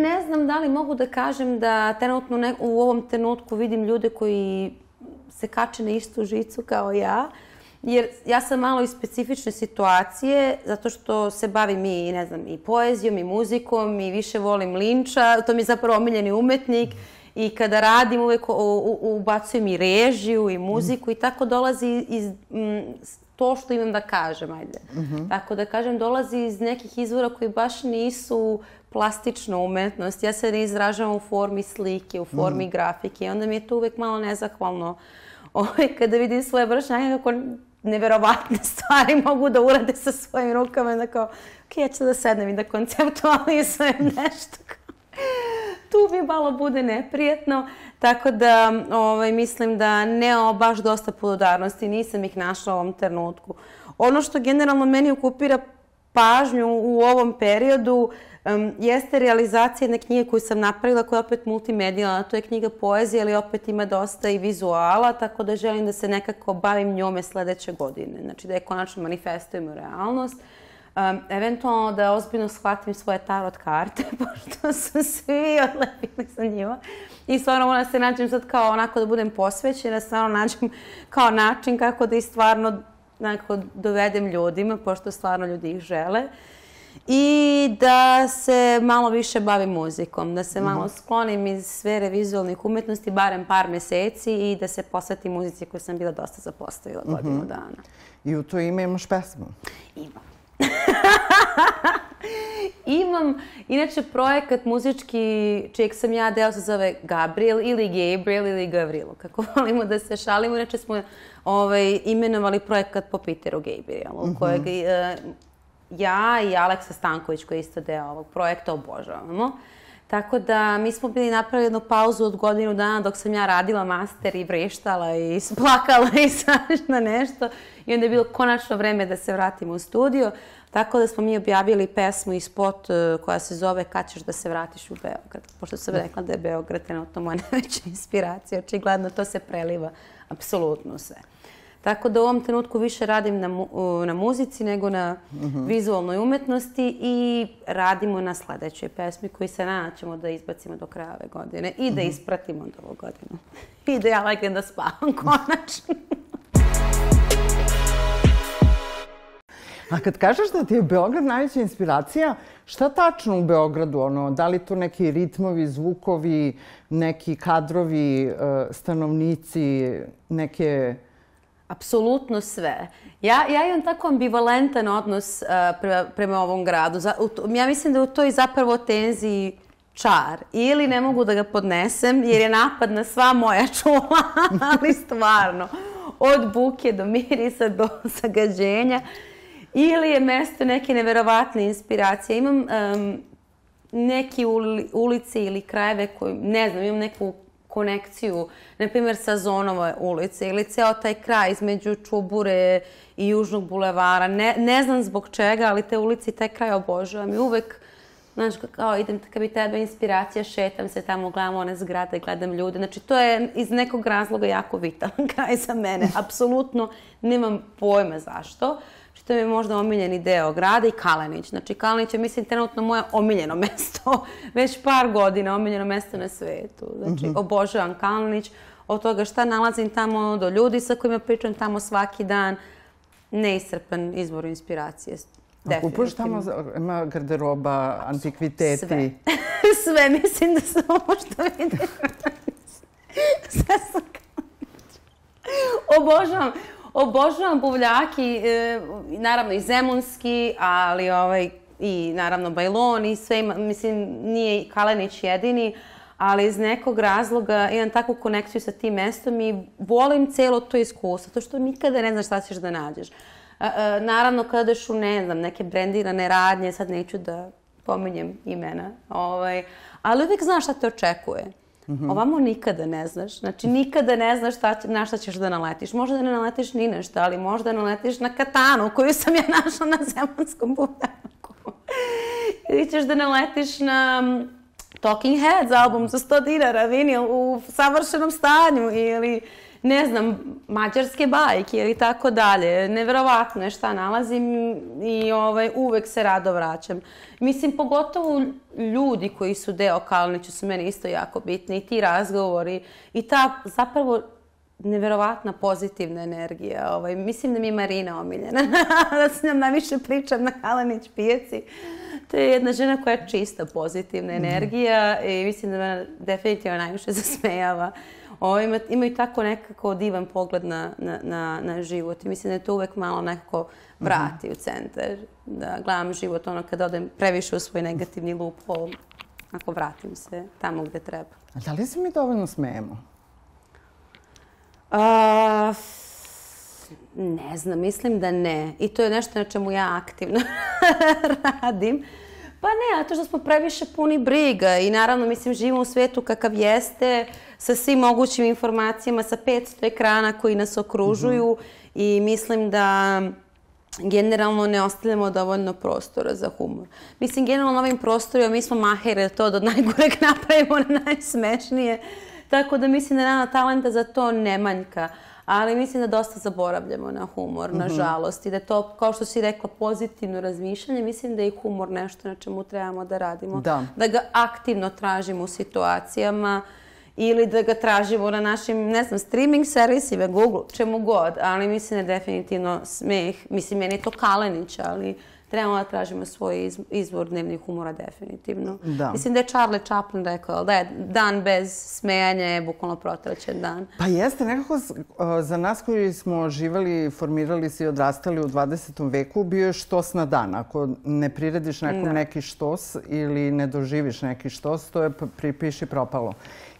Ne znam da li mogu da kažem da trenutno ne, u ovom trenutku vidim ljude koji se kače na istu žicu kao ja. Jer ja sam malo iz specifične situacije, zato što se bavim i, ne znam, i poezijom, i muzikom, i više volim Linča, to mi je zapravo omiljeni umetnik. I kada radim, uvek ubacujem i režiju, i muziku, i tako dolazi iz, mm, to što imam da kažem, ajde. Mm -hmm. Tako da kažem, dolazi iz nekih izvora koji baš nisu plastična umetnost. Ja se ne izražavam u formi slike, u formi mm -hmm. grafike. I onda mi je to uvek malo nezahvalno. Ove, ovaj, kada vidim svoje vršnjanje, kako neverovatne stvari mogu da urade sa svojim rukama. Onda kao, ok, ja ću da sednem i da konceptualizujem nešto tu mi malo bude neprijetno. Tako da ovaj, mislim da ne baš dosta podudarnosti. Nisam ih našla u ovom trenutku. Ono što generalno meni okupira pažnju u ovom periodu um, jeste realizacija jedne knjige koju sam napravila koja je opet multimedijalna. To je knjiga poezije, ali opet ima dosta i vizuala, tako da želim da se nekako bavim njome sledeće godine. Znači da je konačno manifestujem u realnost. Uh, Um, eventualno da ozbiljno shvatim svoje tarot karte, pošto su svi odlepili sa njima. I stvarno ona da se nađem sad kao onako da budem posvećena, da stvarno nađem kao način kako da i stvarno nekako dovedem ljudima, pošto stvarno ljudi ih žele. I da se malo više bavim muzikom, da se malo mhm. sklonim iz sfere vizualnih umetnosti, barem par meseci i da se posvetim muzici koju sam bila dosta zapostavila godinu mhm. dana. I u to ime imaš pesmu? Imam. Imam, inače, projekat muzički čijeg sam ja deo se zove Gabriel ili Gabriel ili Gavrilo, kako volimo da se šalimo. Inače smo ovaj, imenovali projekat po Peteru Gabrielu, mhm. kojeg uh, ja i Aleksa Stanković, koji je isto deo ovog projekta, obožavamo. Uh, Tako da mi smo bili napravili jednu pauzu od godinu dana dok sam ja radila master i vreštala i splakala i svašta nešto. I onda je bilo konačno vreme da se vratimo u studio. Tako da smo mi objavili pesmu i spot e, koja se zove Kad ćeš da se vratiš u Beograd. Pošto sam da. rekla da je Beograd trenutno moja najveća inspiracija. Očigledno to se preliva apsolutno sve. Tako da u ovom trenutku više radim na, mu, na muzici nego na uh mhm. -huh. vizualnoj umetnosti i radimo na sledećoj pesmi koju se nadaćemo da izbacimo do kraja ove godine i da mhm. ispratimo od ovog godinu. I da ja legnem da spavam konačno. A kad kažeš da ti je Beograd najveća inspiracija, šta tačno u Beogradu? Ono, da li tu neki ritmovi, zvukovi, neki kadrovi, e, stanovnici, neke apsolutno sve. Ja, ja imam tako ambivalentan odnos uh, prema, prema ovom gradu. Za, u, ja mislim da u toj zapravo tenziji čar. Ili ne mogu da ga podnesem jer je napad na sva moja čula, ali stvarno. Od buke do mirisa do zagađenja. Ili je mesto neke neverovatne inspiracije. Imam um, neki ulice ili krajeve koji, ne znam, imam neku konekciju, na primjer, sa Zonova ulice ili ceo taj kraj između Čubure i Južnog bulevara. Ne, ne znam zbog čega, ali te ulice i taj kraj obožavam i uvek Znaš, kao idem, kad bi tebe inspiracija, šetam se tamo, gledam one zgrade, gledam ljude. Znači, to je iz nekog razloga jako vitalan kraj za mene. Apsolutno nemam pojma zašto. Uh, što je možda omiljeni deo grada i Kalenić. Znači, Kalenić je, mislim, trenutno moje omiljeno mesto, već par godina omiljeno mesto na svetu. Znači, mm -hmm. obožavam Kalenić, od toga šta nalazim tamo, do ljudi sa kojima pričam tamo svaki dan, neisrpan izvor inspiracije. A kupuješ tamo, ima garderoba, antikviteti? Sve. Sve, mislim da sam ovo što vidim. Sve sam Kalenić. Obožavam Obožavam buvljaki, e, naravno i zemunski, ali ovaj, i naravno Bajlon i sve ima, mislim, nije Kalenić jedini, ali iz nekog razloga imam takvu konekciju sa tim mestom i volim celo to iskustvo, to što nikada ne znaš šta ćeš da nađeš. E, e, naravno, kada odeš u, ne znam, neke brendirane radnje, sad neću da pominjem imena, ovaj, ali uvek znaš šta te očekuje. -hmm. Ovamo nikada ne znaš. Znači, nikada ne znaš šta, na šta ćeš da naletiš. Možda da ne naletiš ni na ali možda naletiš na katanu koju sam ja našla na zemanskom budaku. Ili ćeš da naletiš na Talking Heads album za 100 dinara vinil u savršenom stanju ili ne znam, mađarske bajke ili tako dalje. Neverovatno je šta nalazim i ovaj, uvek se rado vraćam. Mislim, pogotovo ljudi koji su deo Kalniću su meni isto jako bitni i ti razgovori i ta zapravo neverovatna pozitivna energija. Ovaj, mislim da mi je Marina omiljena, da s njom najviše pričam na Kalanić pijaci. To je jedna žena koja je čista pozitivna mhm. energija i mislim da me definitivno najviše zasmejava. Uh, Ovo, ovaj, ima, imaju tako nekako divan pogled na, na, na, na život i mislim da je to uvek malo nekako vrati mm -hmm. u centar. Da gledam život ono kad odem previše u svoj negativni lup, ako vratim se tamo gde treba. A da li se mi dovoljno smejemo? A, ne znam, mislim da ne. I to je nešto na čemu ja aktivno radim. Pa ne, a to što smo previše puni briga i naravno, mislim, živimo u svetu kakav jeste, uh, sa svim mogućim informacijama, sa 500 ekrana koji nas okružuju mm -hmm. i mislim da generalno ne ostavljamo dovoljno prostora za humor. Mislim, generalno na ovim prostorima mi smo mahere to da od najgoreg napravimo na najsmešnije. Tako da mislim da nama talenta za to ne manjka. Ali mislim da dosta zaboravljamo na humor, mm -hmm. nažalost. I da to, kao što si rekla, pozitivno razmišljanje, mislim da je i humor nešto na čemu trebamo da radimo. Da. Da ga aktivno tražimo u situacijama. Uh, ili da ga tražimo na našim, ne znam, streaming servisima, Google, čemu god, ali mislim da je definitivno smeh, mislim, meni je to Kalenić, ali trebamo da tražimo svoj izvor dnevnih humora definitivno. Da. Mislim da je Charlie Chaplin rekao da je dan bez smejanja je bukvalno protraćen dan. Pa jeste, nekako za nas koji smo živali, formirali se i odrastali u 20. veku, bio je štos na dan. Ako ne prirediš nekom da. neki štos ili ne doživiš neki štos, to je pripiši propalo.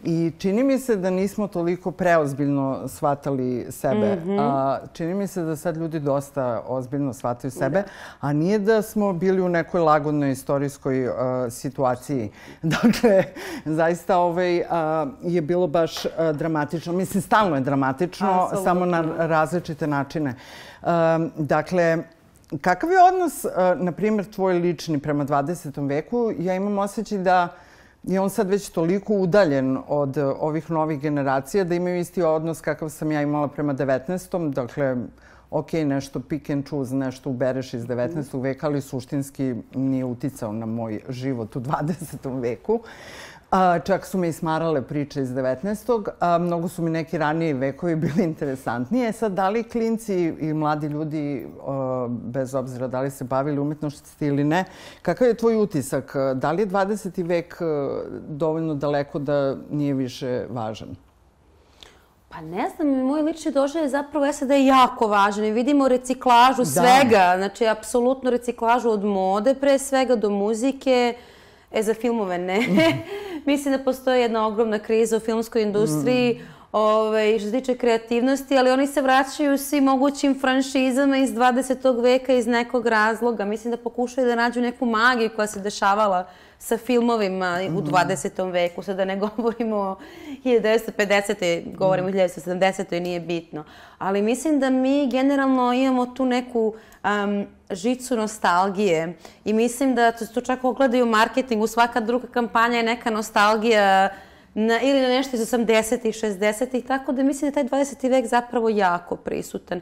I čini mi se da nismo toliko preozbiljno shvatali sebe. Mm -hmm. a, čini mi se da sad ljudi dosta ozbiljno shvataju sebe, da. a nije da smo bili u nekoj lagodnoj istorijskoj a, situaciji. Dakle, zaista ovaj, a, je bilo baš a, dramatično. Mislim, stalno je dramatično, Absolutno. samo na različite načine. A, dakle, kakav je odnos, a, na primjer, tvoj lični prema 20. veku? Ja imam osjećaj da je on sad već toliko udaljen od e, ovih novih generacija da imaju isti odnos kakav sam ja imala prema 19. Dakle, ok, nešto pick and choose, nešto ubereš iz 19. veka, ali suštinski nije uticao na moj život u 20. veku. Uh, A, čak su me smarale priče iz 19. A, mnogo su mi neki ranije vekovi bili interesantnije. E sad, da li klinci i mladi ljudi, bez obzira da li se bavili umetnošću ili ne, kakav je tvoj utisak? Da li je 20. vek e, dovoljno daleko da nije više važan? Pa ne znam, moj lični dožaj je zapravo SAD je jako važan. vidimo reciklažu da. svega, znači apsolutno reciklažu od mode pre svega do muzike, E, za filmove ne. Mislim da postoji jedna ogromna kriza u filmskoj industriji ovaj, što se tiče kreativnosti, ali oni se vraćaju svim mogućim franšizama iz 20. veka iz nekog razloga. Mislim da pokušaju da nađu neku magiju koja se dešavala sa filmovima u 20. Mhm. veku, sada da ne govorimo o 1950. govorimo mm. o 1970. i nije bitno. Ali mislim da mi generalno imamo tu neku um, žicu nostalgije i mislim da to se tu čak ogledaju marketing, u svaka druga kampanja je neka nostalgija uh, na, ili na nešto iz 80-ih, 60-ih, tako da mislim da je taj 20. vek zapravo jako prisutan.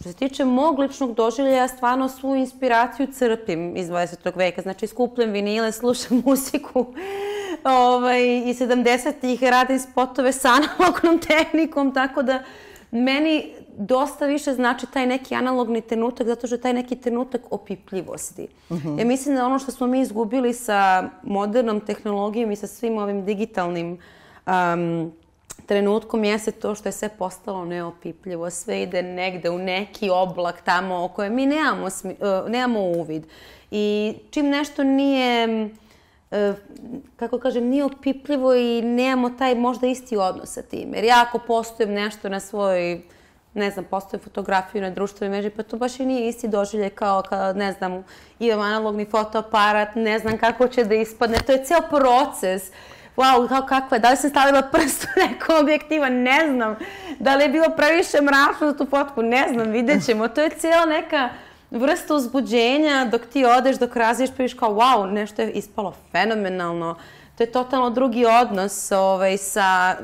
Što se tiče mog ličnog doživlja, ja stvarno svu inspiraciju crpim iz 20. veka. Znači, skupljam vinile, slušam muziku ovaj, i 70-ih, radim spotove sa analognom tehnikom, tako da meni dosta više znači taj neki analogni trenutak, zato što je taj neki trenutak opipljivosti. Mm -hmm. Ja mislim da ono što smo mi izgubili sa modernom tehnologijom i sa svim ovim digitalnim um, trenutkom jeste to što je sve postalo neopipljivo. Sve ide negde u neki oblak tamo o kojem mi nemamo, smi, uh, nemamo uvid. I čim nešto nije E, kako kažem, nije opipljivo i nemamo taj možda isti odnos sa tim. Jer ja ako postojem nešto na svoj, ne znam, postojem fotografiju na društvenoj meži, pa to baš i nije isti doživlje kao kad, ne znam, imam analogni fotoaparat, ne znam kako će da ispadne. To je ceo proces wow, kao kako je, da li sam stavila prst u neko objektiva, ne znam. Da li je bilo previše mračno za tu fotku, ne znam, vidjet ćemo. To je cijela neka vrsta uzbuđenja dok ti odeš, dok razviješ, pa viš kao wow, nešto je ispalo fenomenalno. To je totalno drugi odnos ovaj, sa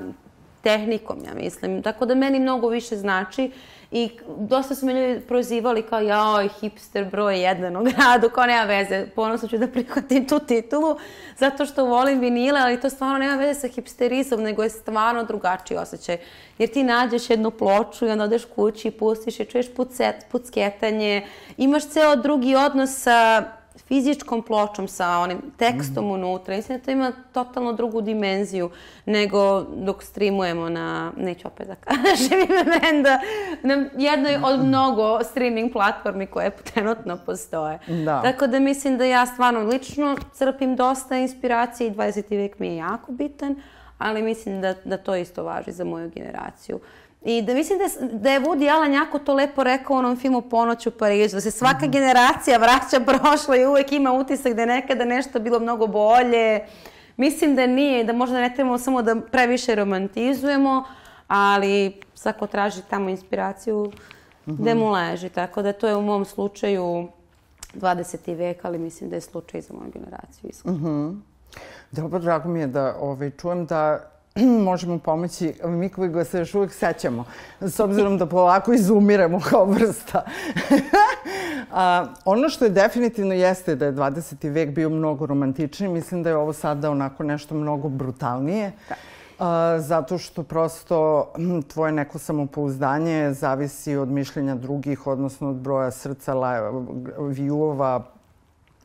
tehnikom, ja mislim. Tako da meni mnogo više znači I dosta su me ljudi prozivali kao joj, hipster broj jedan u gradu, kao nema veze, ponosno ću da prihvatim tu titulu, zato što volim vinile, ali to stvarno nema veze sa hipsterizom, nego je stvarno drugačiji osjećaj. Jer ti nađeš jednu ploču i onda odeš kući, pustiš i čuješ pucet, pucketanje, imaš ceo drugi odnos sa fizičkom pločom, sa onim tekstom mm. unutra. Mislim da to ima totalno drugu dimenziju nego dok streamujemo na, neću opet da kažem ime benda, na jednoj od mhm. mnogo streaming platformi koje trenutno postoje. Da. Tako da mislim da ja stvarno lično crpim dosta inspiracije i 20. vek mi je jako bitan, ali mislim da, da to isto važi za moju generaciju. Uh, I da mislim da, da je Woody Allen jako to lepo rekao u onom filmu Ponoć u Parizu, da se svaka mm -hmm. generacija vraća prošlo i uvek ima utisak da je nekada nešto bilo mnogo bolje. Mislim da nije, da možda ne trebamo samo da previše romantizujemo, ali svako traži tamo inspiraciju mm -hmm. gde mu leži. Tako da to je u mom slučaju 20. vek, ali mislim da je slučaj za moju generaciju. Mm -hmm. Dobro, drago mi je da ovaj, čujem da možemo pomoći, mi koji ga se još uvijek sećamo, s obzirom da polako izumiremo kao vrsta. A, ono što je definitivno jeste da je 20. vek bio mnogo romantičniji, mislim da je ovo sada onako nešto mnogo brutalnije. Da. A, zato što prosto hm, tvoje neko samopouzdanje zavisi od mišljenja drugih, odnosno od broja srca, view-ova,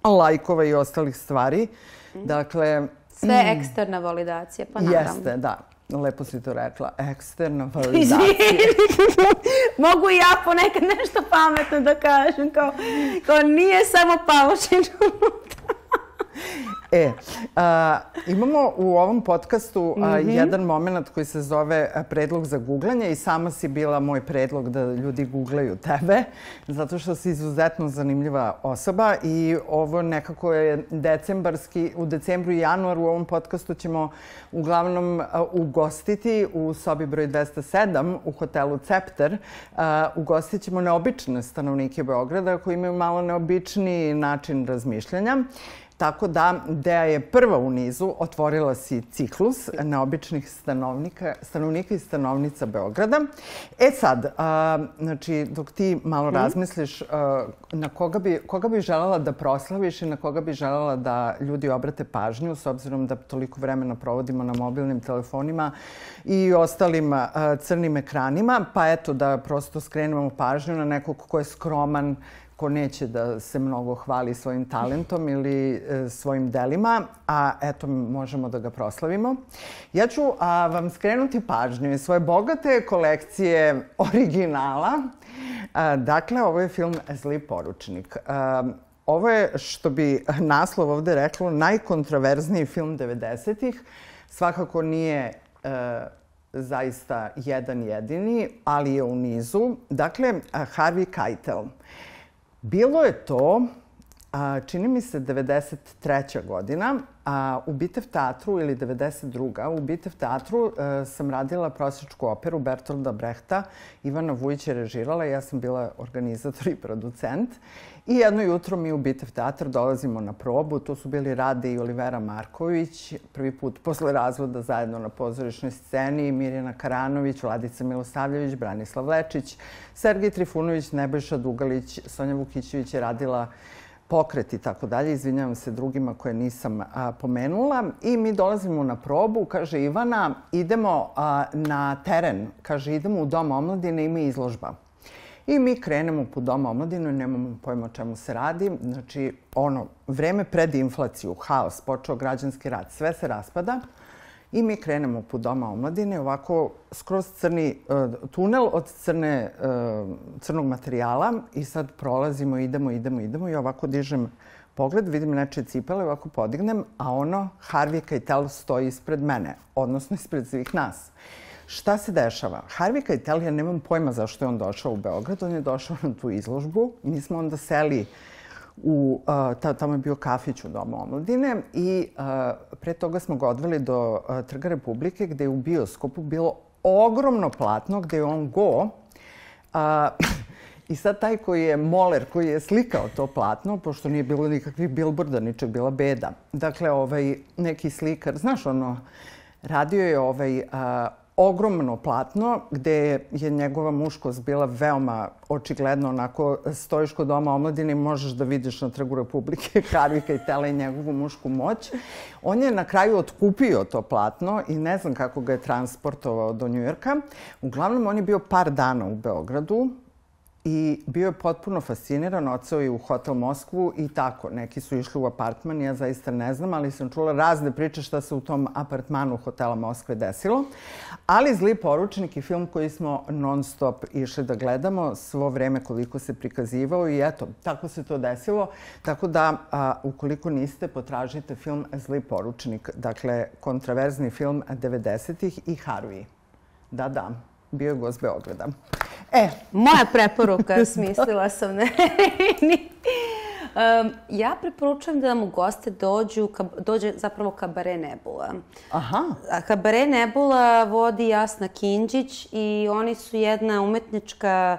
lajkova i ostalih stvari. Mhm. Dakle, Sve je mm. eksterna validacija, pa naravno. Jeste, da. Lepo si to rekla, eksterna validacija. Mogu i ja ponekad nešto pametno da kažem, kao, kao nije samo paušinu. E, a, imamo u ovom podcastu a, mm -hmm. jedan moment koji se zove predlog za googlanje i sama si bila moj predlog da ljudi googlaju tebe, zato što si izuzetno zanimljiva osoba i ovo nekako je decembarski, u decembru i januaru u ovom podcastu ćemo uglavnom a, ugostiti u sobi broj 207 u hotelu Cepter. A, ugostit ćemo neobične stanovnike Beograda koji imaju malo neobičniji način razmišljanja. Tako da Deja je prva u nizu otvorila si ciklus neobičnih stanovnika, stanovnika i stanovnica Beograda. E sad, a, znači, dok ti malo mhm. razmisliš a, na koga bi, koga bi želela da proslaviš i na koga bi želela da ljudi obrate pažnju, s obzirom da toliko vremena provodimo na mobilnim telefonima i ostalim a, crnim ekranima, pa eto da prosto skrenemo pažnju na nekog ko je skroman, ko neće da se mnogo hvali svojim talentom ili e, svojim delima, a eto možemo da ga proslavimo. Ja ću a, vam skrenuti pažnju iz svoje bogate kolekcije originala. A, dakle, ovo je film Zli poručnik. A, ovo je, što bi naslov ovde reklo, najkontroverzniji film 90-ih. Svakako nije e, zaista jedan jedini, ali je u nizu. Dakle, Harvey Keitel. Uh, Bilo je to, a, čini mi se, 93. godina. A, u Bitev teatru ili 92. u Bitev teatru a, e, sam radila prosječku operu Bertolda Brehta. Ivana Vujić je režirala, ja sam bila organizator i producent. I jedno jutro mi u Bitev teatar dolazimo na probu. To su bili Rade i Olivera Marković, prvi put posle razvoda zajedno na pozorišnoj sceni, Mirjana Karanović, Vladica Milosavljević, Branislav Lečić, Sergej Trifunović, Nebojša Dugalić, Sonja Vukićević je radila pokret i tako dalje, izvinjavam se drugima koje nisam a, pomenula. I mi dolazimo na probu, kaže Ivana, idemo a, na teren, kaže idemo u Dom omladine, ima izložba. I mi krenemo po doma omladinu nemamo pojma o čemu se radi. Znači, ono, vreme pred inflaciju, haos, počeo građanski rad, sve se raspada. I mi krenemo po doma omladine, ovako skroz crni uh, tunel od crne, uh, crnog materijala i sad prolazimo, idemo, idemo, idemo i ovako dižem pogled, vidim nečije cipele, ovako podignem, a ono Harvey Keitel stoji ispred mene, odnosno ispred svih nas. Šta se dešava? Harvika Italija, nemam pojma zašto je on došao u Beograd, on je došao na tu izložbu. Mi smo onda seli u, ta, tamo je bio kafić u Domu omladine i pre toga smo ga odveli do Trga Republike gde je u bioskopu bilo ogromno platno gde je on go. A, I sad taj koji je moler, koji je slikao to platno, pošto nije bilo nikakvih bilborda, niče bila beda. Dakle, ovaj, neki slikar, znaš ono, radio je ovaj, a, ogromno platno gde je njegova muškost bila veoma očigledno onako stojiš kod doma omladine i možeš da vidiš na trgu Republike Karvika i Tela njegovu mušku moć. On je na kraju otkupio to platno i ne znam kako ga je transportovao do Njujorka. Uglavnom, on je bio par dana u Beogradu, I bio je potpuno fasciniran, oceo je u Hotel Moskvu i tako. Neki su išli u apartman, ja zaista ne znam, ali sam čula razne priče šta se u tom apartmanu Hotela Moskve desilo. Ali Zli poručnik je film koji smo non stop išli da gledamo svo vreme koliko se prikazivao i eto, tako se to desilo. Tako da, a, ukoliko niste, potražite film Zli poručnik, dakle, kontraverzni film 90-ih i Harvey. Da, da, bio je gost Beograda. E. Moja preporuka, smislila sam ne. Um, ja preporučujem da nam u goste dođu, ka, dođe zapravo Kabare Nebula. Aha. A Kabare Nebula vodi Jasna Kinđić i oni su jedna umetnička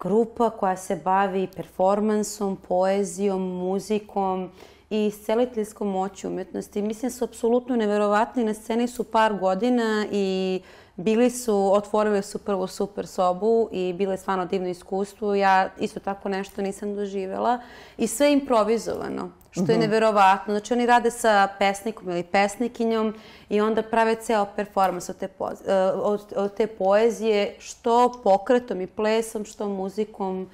grupa koja se bavi performansom, poezijom, muzikom i isceliteljskom moći umetnosti. Mislim da su apsolutno neverovatni, na sceni su par godina i Bili su, otvorili su prvu super sobu i bilo je stvarno divno iskustvo. Ja isto tako nešto nisam doživela. I sve improvizovano, što je mhm. neverovatno. Znači oni rade sa pesnikom ili pesnikinjom i onda prave ceo performans od te, po, eh, od, od te poezije, što pokretom i plesom, što muzikom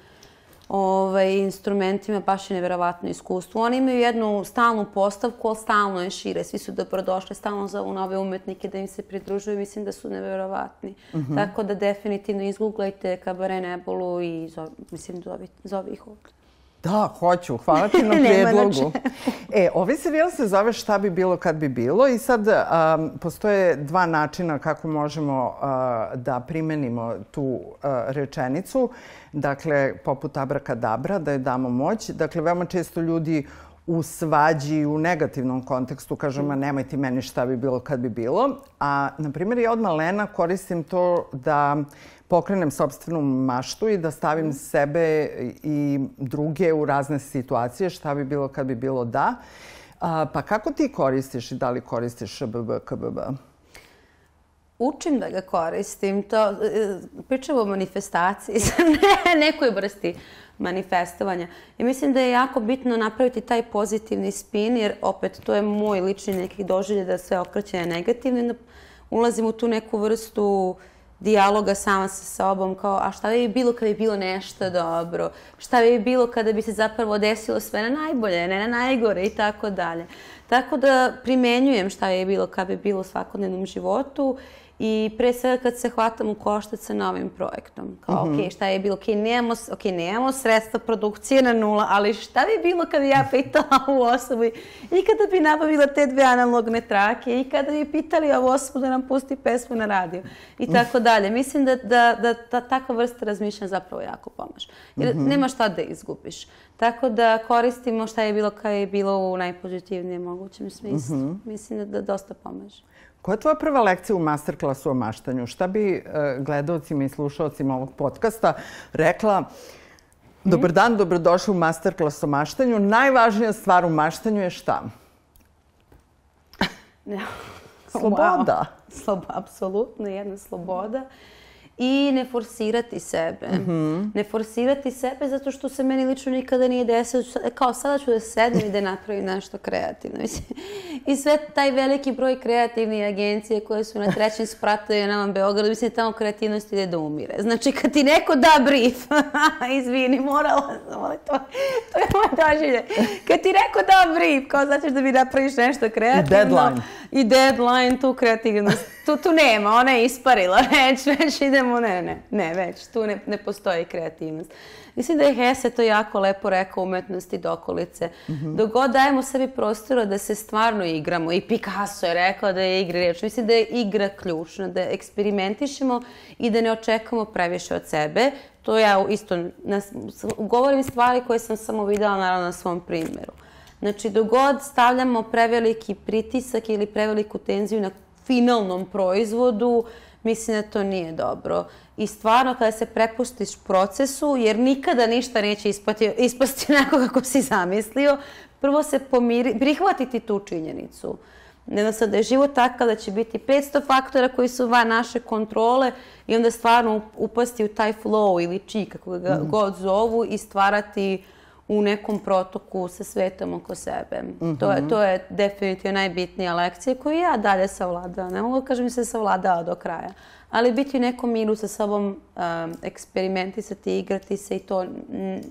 ovaj, instrumentima, baš je neverovatno iskustvo. Oni imaju jednu stalnu postavku, ali stalno je šire. Svi su dobrodošli, stalno zovu nove umetnike da im se pridružuju. Mislim da su neverovatni. Mm -hmm. Tako da definitivno izgooglajte Kabare Nebulu i zove, mislim, zove, zove ih ovde. Da, hoću. Hvala ti na predlogu. Znači. e, ovaj serijal se zove Šta bi bilo kad bi bilo i sad um, postoje dva načina kako možemo uh, da primenimo tu uh, rečenicu. Dakle, poput abrakadabra, da je damo moć. Dakle, veoma često ljudi u svađi i u negativnom kontekstu kažu, ma nemoj ti meni šta bi bilo kad bi bilo. A, na primjer, ja od malena koristim to da uh, pokrenem sobstvenu maštu i da stavim mhm. sebe i druge u razne situacije, šta bi bilo kad bi bilo da. A, pa kako ti koristiš i da li koristiš BB, KBB? Učim da ga koristim. To, e, pričamo o manifestaciji, nekoj vrsti manifestovanja. I mislim da je jako bitno napraviti taj pozitivni spin, jer opet to je moj lični neki doželje da sve okreće negativno. Da ulazim u tu neku vrstu uh, dijaloga sama sa sobom, kao a šta bi bilo kada bi bilo nešto dobro, šta bi bilo kada bi se zapravo desilo sve na najbolje, ne na najgore i tako dalje. Tako da primenjujem šta je bilo kada bi bilo u svakodnevnom životu I pre svega kad se hvatam u koštac sa novim projektom. Kao, mm -hmm. ok, šta je bilo? Ok, nemamo, okay, nemamo sredstva produkcije na nula, ali šta bi bilo kada ja pitala ovu osobu i kada bi nabavila te dve analogne trake i kada bi pitali ovu osobu da nam pusti pesmu na radio i mhm. tako dalje. Mislim da, da, da, ta, takva vrsta razmišljanja zapravo jako pomaže. Jer mm -hmm. nema šta da izgubiš. Tako da koristimo šta je bilo kada je bilo u najpozitivnijem mogućem smislu. Mm -hmm. Mislim da, da dosta pomaže. Koja je tvoja prva lekcija u masterklasu o maštanju? Šta bi e, gledalcima i slušalcima ovog podcasta rekla mhm. Dobar dan, dobrodošli u masterklas o maštanju. Najvažnija stvar u maštanju je šta? sloboda. Wow. Slob, apsolutno jedna sloboda. Mm i ne forsirati sebe. Mm -hmm. Ne forsirati sebe zato što se meni lično nikada nije desilo. Kao sada ću da sednem i da napravim nešto kreativno. I sve taj veliki broj kreativnih agencije koje su na trećem spratu i nama Beogradu, mislim, tamo kreativnost ide da umire. Znači, kad ti neko da brief, izvini, morala sam, ali to, to je moje doživlje. Kad ti neko da brief, kao značiš da mi napraviš nešto kreativno. I deadline. I deadline, tu kreativnost. Tu, tu nema, ona je isparila, već, već idemo idemo, ne, ne, ne, već, tu ne, ne postoji kreativnost. Mislim da je Hesse to jako lepo rekao umetnosti dokolice. okolice. Mm -hmm. Dok god dajemo sebi prostora da se stvarno igramo, i Picasso je rekao da je igra reč, mislim da je igra ključna, da eksperimentišemo i da ne očekamo previše od sebe. To ja isto, nas, govorim stvari koje sam samo videla naravno na svom primjeru. Znači, dok god stavljamo preveliki pritisak ili preveliku tenziju na finalnom proizvodu, uh, mislim da to nije dobro. I stvarno kada se prepustiš procesu, jer nikada ništa neće ispati, ispasti onako kako si zamislio, prvo se pomiri, prihvatiti tu činjenicu. Jednostavno da je život takav da će biti 500 faktora koji su van naše kontrole i onda stvarno upasti u taj flow ili chi, kako ga mm. god zovu, i stvarati uh, u nekom protoku sa svetom oko sebe. Mm -hmm. to, je, mhm. to je definitivno najbitnija lekcija koju ja dalje savladala. Ne mogu da kažem da se savladao do kraja. Ali biti u nekom miru sa sobom, um, eksperimentisati, igrati se i to... M,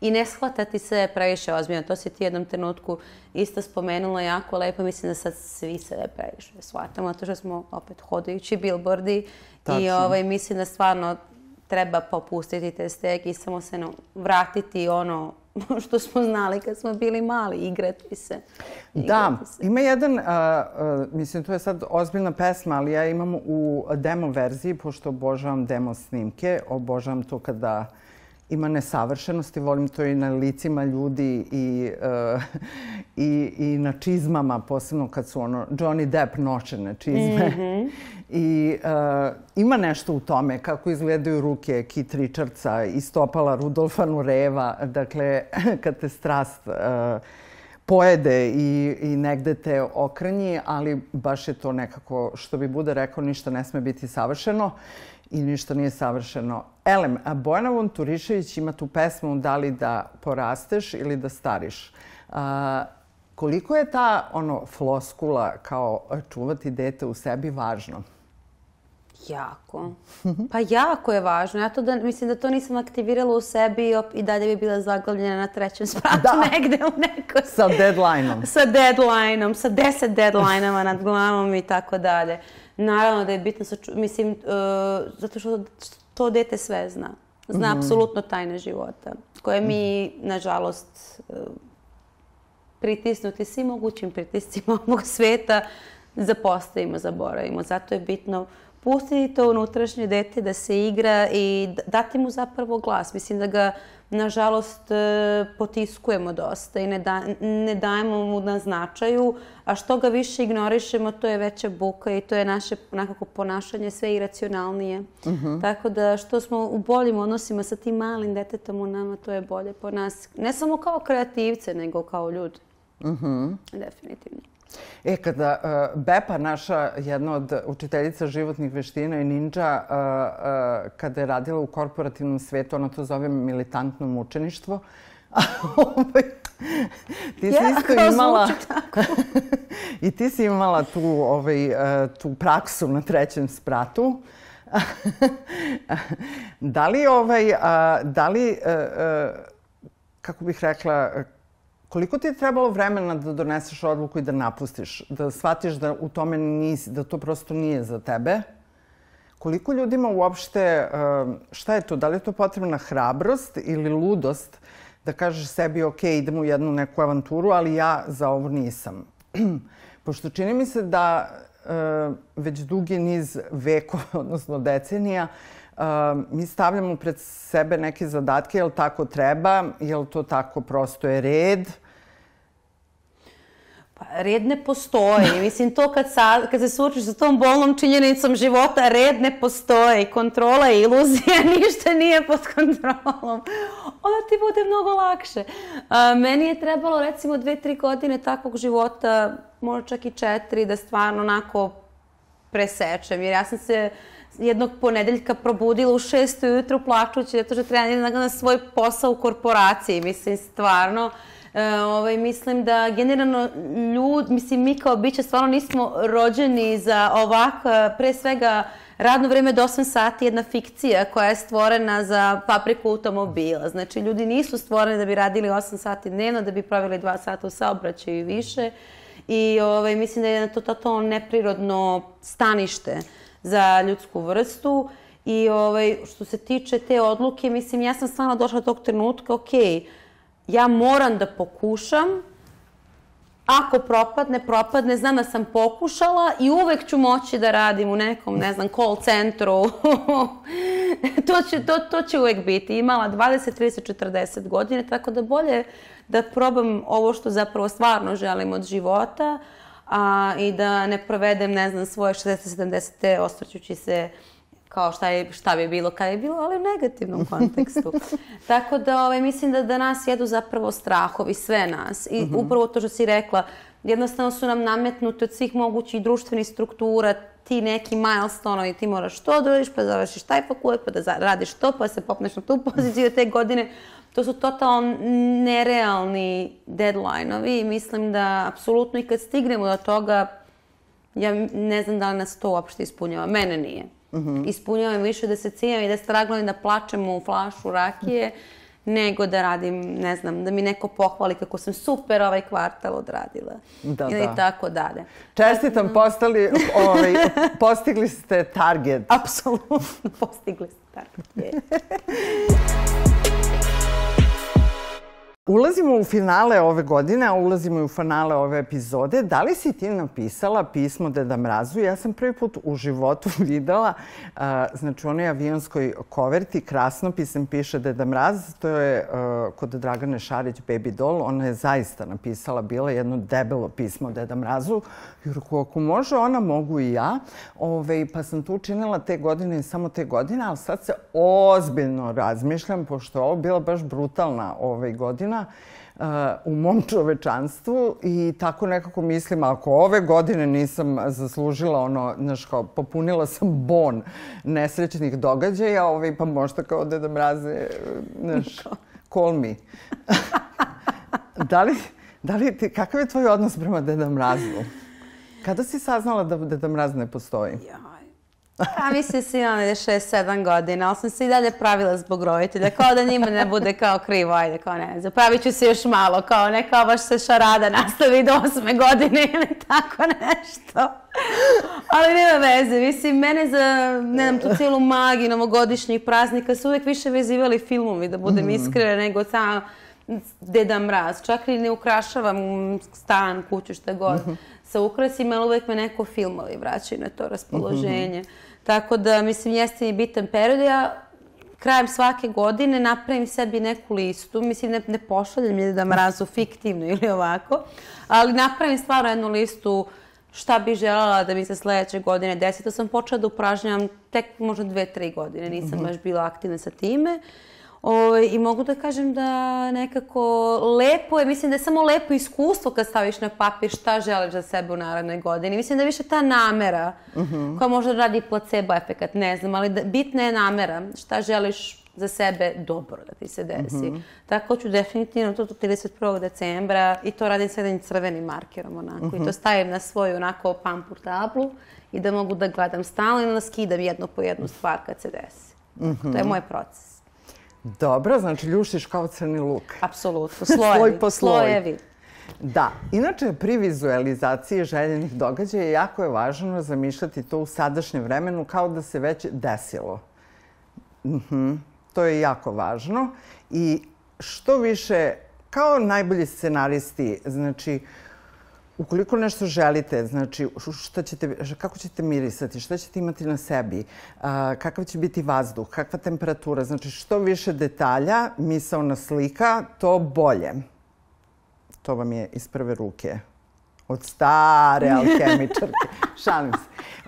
I ne shvatati se previše ozbiljno. To si ti jednom trenutku isto spomenula jako lepo. Mislim da sad svi se previše shvatamo, zato što smo opet hodajući billboardi Tačno. I ovaj, mislim da stvarno treba popustiti te steg i samo se vratiti ono što smo znali kad smo bili mali, igrati se. Igrati da, se. ima jedan, a, a, mislim, to je sad ozbiljna pesma, ali ja imam u demo verziji, pošto obožavam demo snimke, obožavam to kada... Uh, ima nesavršenosti, volim to i na licima ljudi i, e, i, i na čizmama, posebno kad su ono Johnny Depp noćene čizme. Mm -hmm. I e, ima nešto u tome kako izgledaju ruke Kit Richardsa i stopala Rudolfa Nureva. Dakle, kad te strast e, pojede i, i negde te okrenji, ali baš je to nekako, što bi Buda rekao, ništa ne sme biti savršeno i ništa nije savršeno. Elem, a Bojana Vonturišević ima tu pesmu da li da porasteš ili da stariš. A, koliko je ta ono floskula kao čuvati dete u sebi važno? Jako. Pa jako je važno. Ja to da, mislim da to nisam aktivirala u sebi i, op, i dalje bi bila zaglavljena na trećem spratu da. negde u nekoj... Sa deadline-om. Sa deadline-om, sa deset deadline-ama nad glavom i tako dalje. Naravno da je bitno, mislim, e, zato što to dete sve zna. Zna mm. apsolutno tajne života, koje mi, mhm. nažalost, e, pritisnuti svim mogućim pritiscima ovog sveta, zapostavimo, zaboravimo. Zato je bitno pustiti to unutrašnje dete da se igra i dati mu zapravo glas. Mislim da ga nažalost, e, potiskujemo dosta i ne, da, ne dajemo mu na značaju, a što ga više ignorišemo, to je veća buka i to je naše nekako ponašanje sve iracionalnije. Uh mhm. -huh. Tako da što smo u boljim odnosima sa tim malim detetom u nama, to je bolje po nas. Ne samo kao kreativce, nego kao ljudi. Uh mhm. -huh. Definitivno. E, kada uh, Bepa, naša jedna od učiteljica životnih veština i ninja, uh, uh, kada je radila u korporativnom svetu, ona to zove militantno mučeništvo, ovaj, ti si ja, isto imala... I ti si imala tu, ovaj, tu praksu na trećem spratu. da li, ovaj, a, da li, a, a, kako bih rekla, Koliko ti je trebalo vremena da doneseš odluku i da napustiš? Da shvatiš da u tome nisi, da to prosto nije za tebe? Koliko ljudima uopšte, um, šta je to? Da li je to potrebna hrabrost ili ludost da kažeš sebi ok, idem u jednu neku avanturu, ali ja za ovo nisam? Pošto čini mi se da um, već dugi niz vekova, odnosno decenija, uh, Ehm, mi stavljamo pred sebe neke zadatke, jel tako treba, jel to tako prosto je red, Pa, red ne postoji. Mislim, to kad, sa, kad se suočiš sa tom bolnom činjenicom života, red ne postoji. Kontrola je iluzija, ništa nije pod kontrolom. Onda ti bude mnogo lakše. A, ehm, meni je trebalo, recimo, dve, tri godine takvog života, možda čak i četiri, da stvarno onako presečem. Jer ja sam se... Uh, jednog ponedeljka probudila u šestu jutru plačući zato što treba da na svoj posao u korporaciji, mislim, stvarno. E, ovaj, mislim da generalno ljud, mislim mi kao biće stvarno nismo rođeni za ovak, e, pre svega radno vreme do 8 sati jedna fikcija koja je stvorena za papriku automobila. Znači ljudi nisu stvoreni da bi radili 8 sati dnevno, da bi pravili 2 sata u saobraćaju i više. I ovaj, mislim da je to totalno neprirodno stanište za ljudsku vrstu. I ovaj, što se tiče te odluke, mislim, ja sam stvarno došla do tog trenutka, ok, ja moram da pokušam, ako propadne, propadne, znam da sam pokušala i uvek ću moći da radim u nekom, ne znam, call centru. to, će, to, to će uvek biti. Imala 20, 30, 40 godine, tako da bolje da probam ovo što zapravo stvarno želim od života, uh, a, i da ne provedem, ne znam, svoje 60-70. te osvrćući se kao šta, je, šta bi bilo, kada je bilo, ali u negativnom kontekstu. Tako da ovaj, mislim da, da nas jedu zapravo strahovi, sve nas. I mm -hmm. upravo to što si rekla, jednostavno su nam nametnute od svih mogućih društvenih struktura, ti neki milestone i ti moraš to da uradiš, pa završiš taj fakultet, pa da radiš to, pa se popneš na tu poziciju te godine. To su totalno nerealni deadline-ovi i mislim da apsolutno i kad stignemo do toga, ja ne znam da li nas to uopšte ispunjava. Mene nije. Mm -hmm. Ispunjava me više da se cijem i da straglam i da plačem u flašu rakije, nego da radim, ne znam, da mi neko pohvali kako sam super ovaj kvartal odradila. Da, Ili da. tako dalje. Čestitam, mhm. postali, ovaj, postigli ste target. Apsolutno, postigli ste target. Ulazimo u finale ove godine, a ulazimo i u finale ove epizode. Da li si ti napisala pismo Deda Mrazu? Ja sam prvi put u životu videla, znači u onoj avionskoj koverti, krasnopisem piše Deda Mraz, to je kod Dragane Šarić Baby Doll. Ona je zaista napisala, bila jedno debelo pismo Deda Mrazu. Jer ako može, ona mogu i ja. Ove, pa sam to učinila te godine i samo te godine, ali sad se ozbiljno razmišljam, pošto je ovo bila baš brutalna ove, godina godina u mom čovečanstvu i tako nekako mislim, ako ove godine nisam zaslužila ono, znaš kao, popunila sam bon nesrećnih događaja, ovaj, pa možda kao Deda Mraze, znaš, call me. da li, da li ti, kakav je tvoj odnos prema Deda Mrazu? Kada si saznala da Deda Mraz ne postoji? Ja, Pa mislim se imam 6-7 godina, ali sam se i dalje pravila zbog roditelja, kao da njima ne bude kao krivo, ajde, kao ne zapravit ću se još malo, kao ne, kao baš se šarada nastavi do 8 godine ili tako nešto. Ali nema veze, mislim, mene za, ne znam, tu cijelu magiju novogodišnjih praznika su uvek više vezivali filmovi, da budem mm. iskrena, nego ta Deda Mraz. Čak i ne ukrašavam stan, kuću, šta god. Mm -hmm. Sa ukrasima, ali uvek me neko filmovi vraćaju na to raspoloženje. Mm -hmm. Tako da, mislim, jeste mi bitan period. Ja krajem svake godine napravim sebi neku listu. Mislim, ne, ne pošaljem je da mrazu fiktivno ili ovako, ali napravim stvarno jednu listu šta bih željela da mi se sledeće godine desi. To sam počela da upražnjavam tek možda dve, tri godine. Nisam mm -hmm. baš bila aktivna sa time. Uh, O, ovaj, I mogu da kažem da nekako lepo je, mislim da je samo lepo iskustvo kad staviš na papir šta želiš za sebe u narednoj godini. Mislim da je više ta namera uh mhm. -huh. koja možda radi placebo efekat, ne znam, ali da, bitna je namera šta želiš za sebe dobro da ti se desi. Mm -hmm. Tako ću definitivno to do 31. decembra i to radim sa jednim crvenim markerom onako mm -hmm. i to mhm. stavim na svoju onako pampur tablu i da mogu da gledam stalno i onda skidam jednu po jednu stvar kad se desi. Mm -hmm. To je mhm. moj proces. Dobro, znači ljušiš kao crni luk. Apsolutno, slojevi. sloj po sloj. Slojevi. Da. Inače, pri vizualizaciji željenih događaja jako je važno zamišljati to u sadašnjem vremenu kao da se već desilo. Mhm. Uh -huh. To je jako važno. I što više, kao najbolji scenaristi, znači, uh, ukoliko nešto želite, znači šta ćete, kako ćete mirisati, šta ćete imati na sebi, kakav će biti vazduh, kakva temperatura, znači što više detalja, misaona slika, to bolje. To vam je iz prve ruke od stare alhemičarke. šalim se.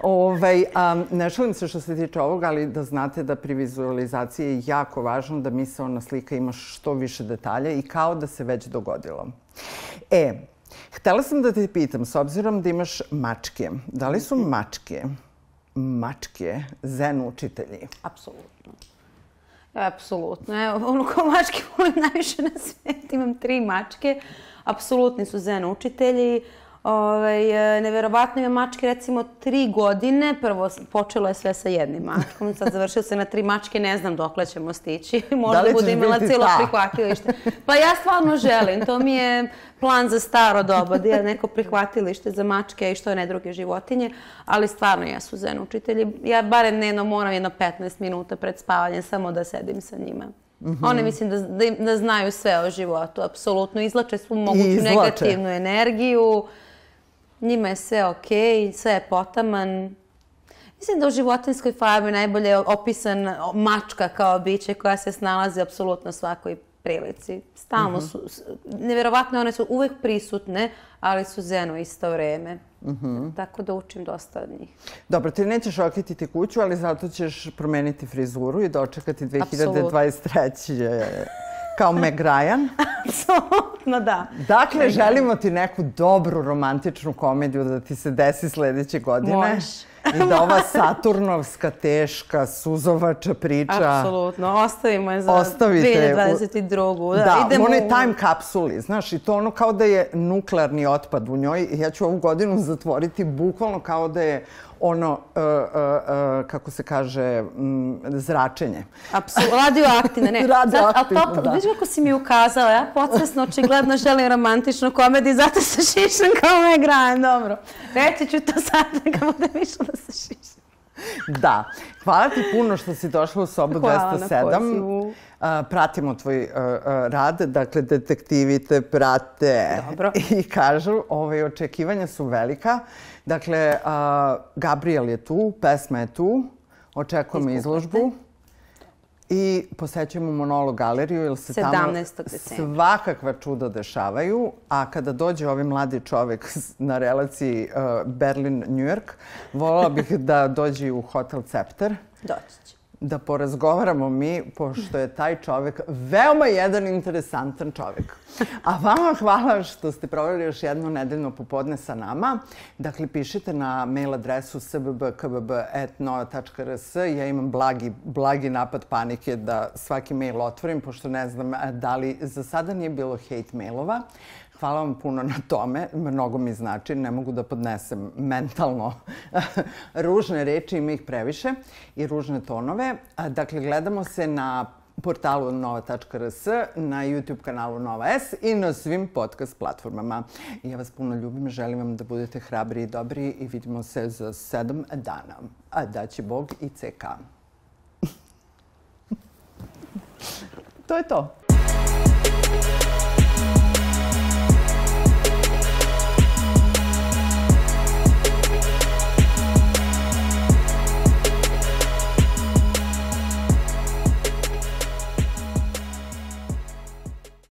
Ovaj, um, ne šalim se što se tiče ovoga, ali da znate da pri vizualizaciji je jako važno da misaona slika ima što više detalja i kao da se već dogodilo. E, Htela sam da te pitam, s obzirom da imaš mačke, da li su mačke, mačke, zen učitelji? Apsolutno. Apsolutno. ono kao mačke volim najviše na svijetu. Imam tri mačke. Apsolutni su zen učitelji. Uh, Ove, ovaj, neverovatno ima mačke recimo tri godine, prvo počelo je sve sa jednim mačkom, sad završio se na tri mačke, ne znam dokle ćemo stići, možda da bude imala celo prihvatilište. Pa ja stvarno želim, to mi je plan za staro doba, da je neko prihvatilište za mačke i što ne druge životinje, ali stvarno ja jesu zen učitelji. Ja barem jedno moram jedno 15 minuta pred spavanjem samo da sedim sa njima. Mm -hmm. One mislim da, da, da znaju sve o životu, apsolutno izlače svu moguću Izlače. negativnu energiju. Uh, njima je sve okej, okay, sve je potaman. Mislim da u životinskoj farmi najbolje je opisan mačka kao biće koja se snalazi apsolutno svakoj prilici. Stalno uh mhm. -huh. su, nevjerovatno one su uvek prisutne, ali su zeno isto vreme. Uh mhm. -huh. Tako da učim dosta od njih. Dobro, ti nećeš okititi kuću, ali zato ćeš promeniti frizuru i dočekati 2023 kao Meg Ryan. Apsolutno, da. Dakle, želimo ti neku dobru romantičnu komediju da ti se desi sledeće godine. Možeš. I da ova Saturnovska, teška, suzovača priča... Apsolutno, ostavimo je za Ostavite, 2022. Da, da idemo... ono je time kapsuli, znaš, i to ono kao da je nuklearni otpad u njoj. Ja ću ovu godinu zatvoriti bukvalno kao da je ono, e, e, e, kako se kaže, m, mm, zračenje. Apsolutno, radioaktivne, ne. radioaktivne, zato, a da. Viš kako si mi ukazala, ja podsvesno očigledno želim romantičnu komediju, zato se šišam kao na grajem, dobro. Reći ću to sad, kad budem išla da se šišam. Da. Hvala ti puno što si došla u sobu 207. Hvala na pozivu pratimo tvoj rad, dakle detektivi te prate Dobro. i kažu, ove očekivanja su velika. Dakle, Gabriel je tu, pesma je tu, očekujemo izložbu. I posećujemo monolog galeriju, jer se tamo svakakva čuda dešavaju, a kada dođe ovaj mladi čovek na relaciji berlin new York, volala bih da dođe u hotel Cepter. Doći će da porazgovaramo mi, pošto je taj čovek veoma jedan interesantan čovek. A vama hvala što ste proveli još jedno nedeljno popodne sa nama. Dakle, pišite na mail adresu sbbkbb.noa.rs. Ja imam blagi, blagi napad panike da svaki mail otvorim, pošto ne znam eh, da li za sada nije bilo hate mailova. Hvala vam puno na tome, mnogo mi znači, ne mogu da podnesem mentalno ružne reči, ima ih previše i ružne tonove. Dakle, gledamo se na portalu nova.rs, na YouTube kanalu Nova S i na svim podcast platformama. Ja vas puno ljubim, želim vam da budete hrabri i dobri i vidimo se za sedam dana. A da će Bog i CK. to je to.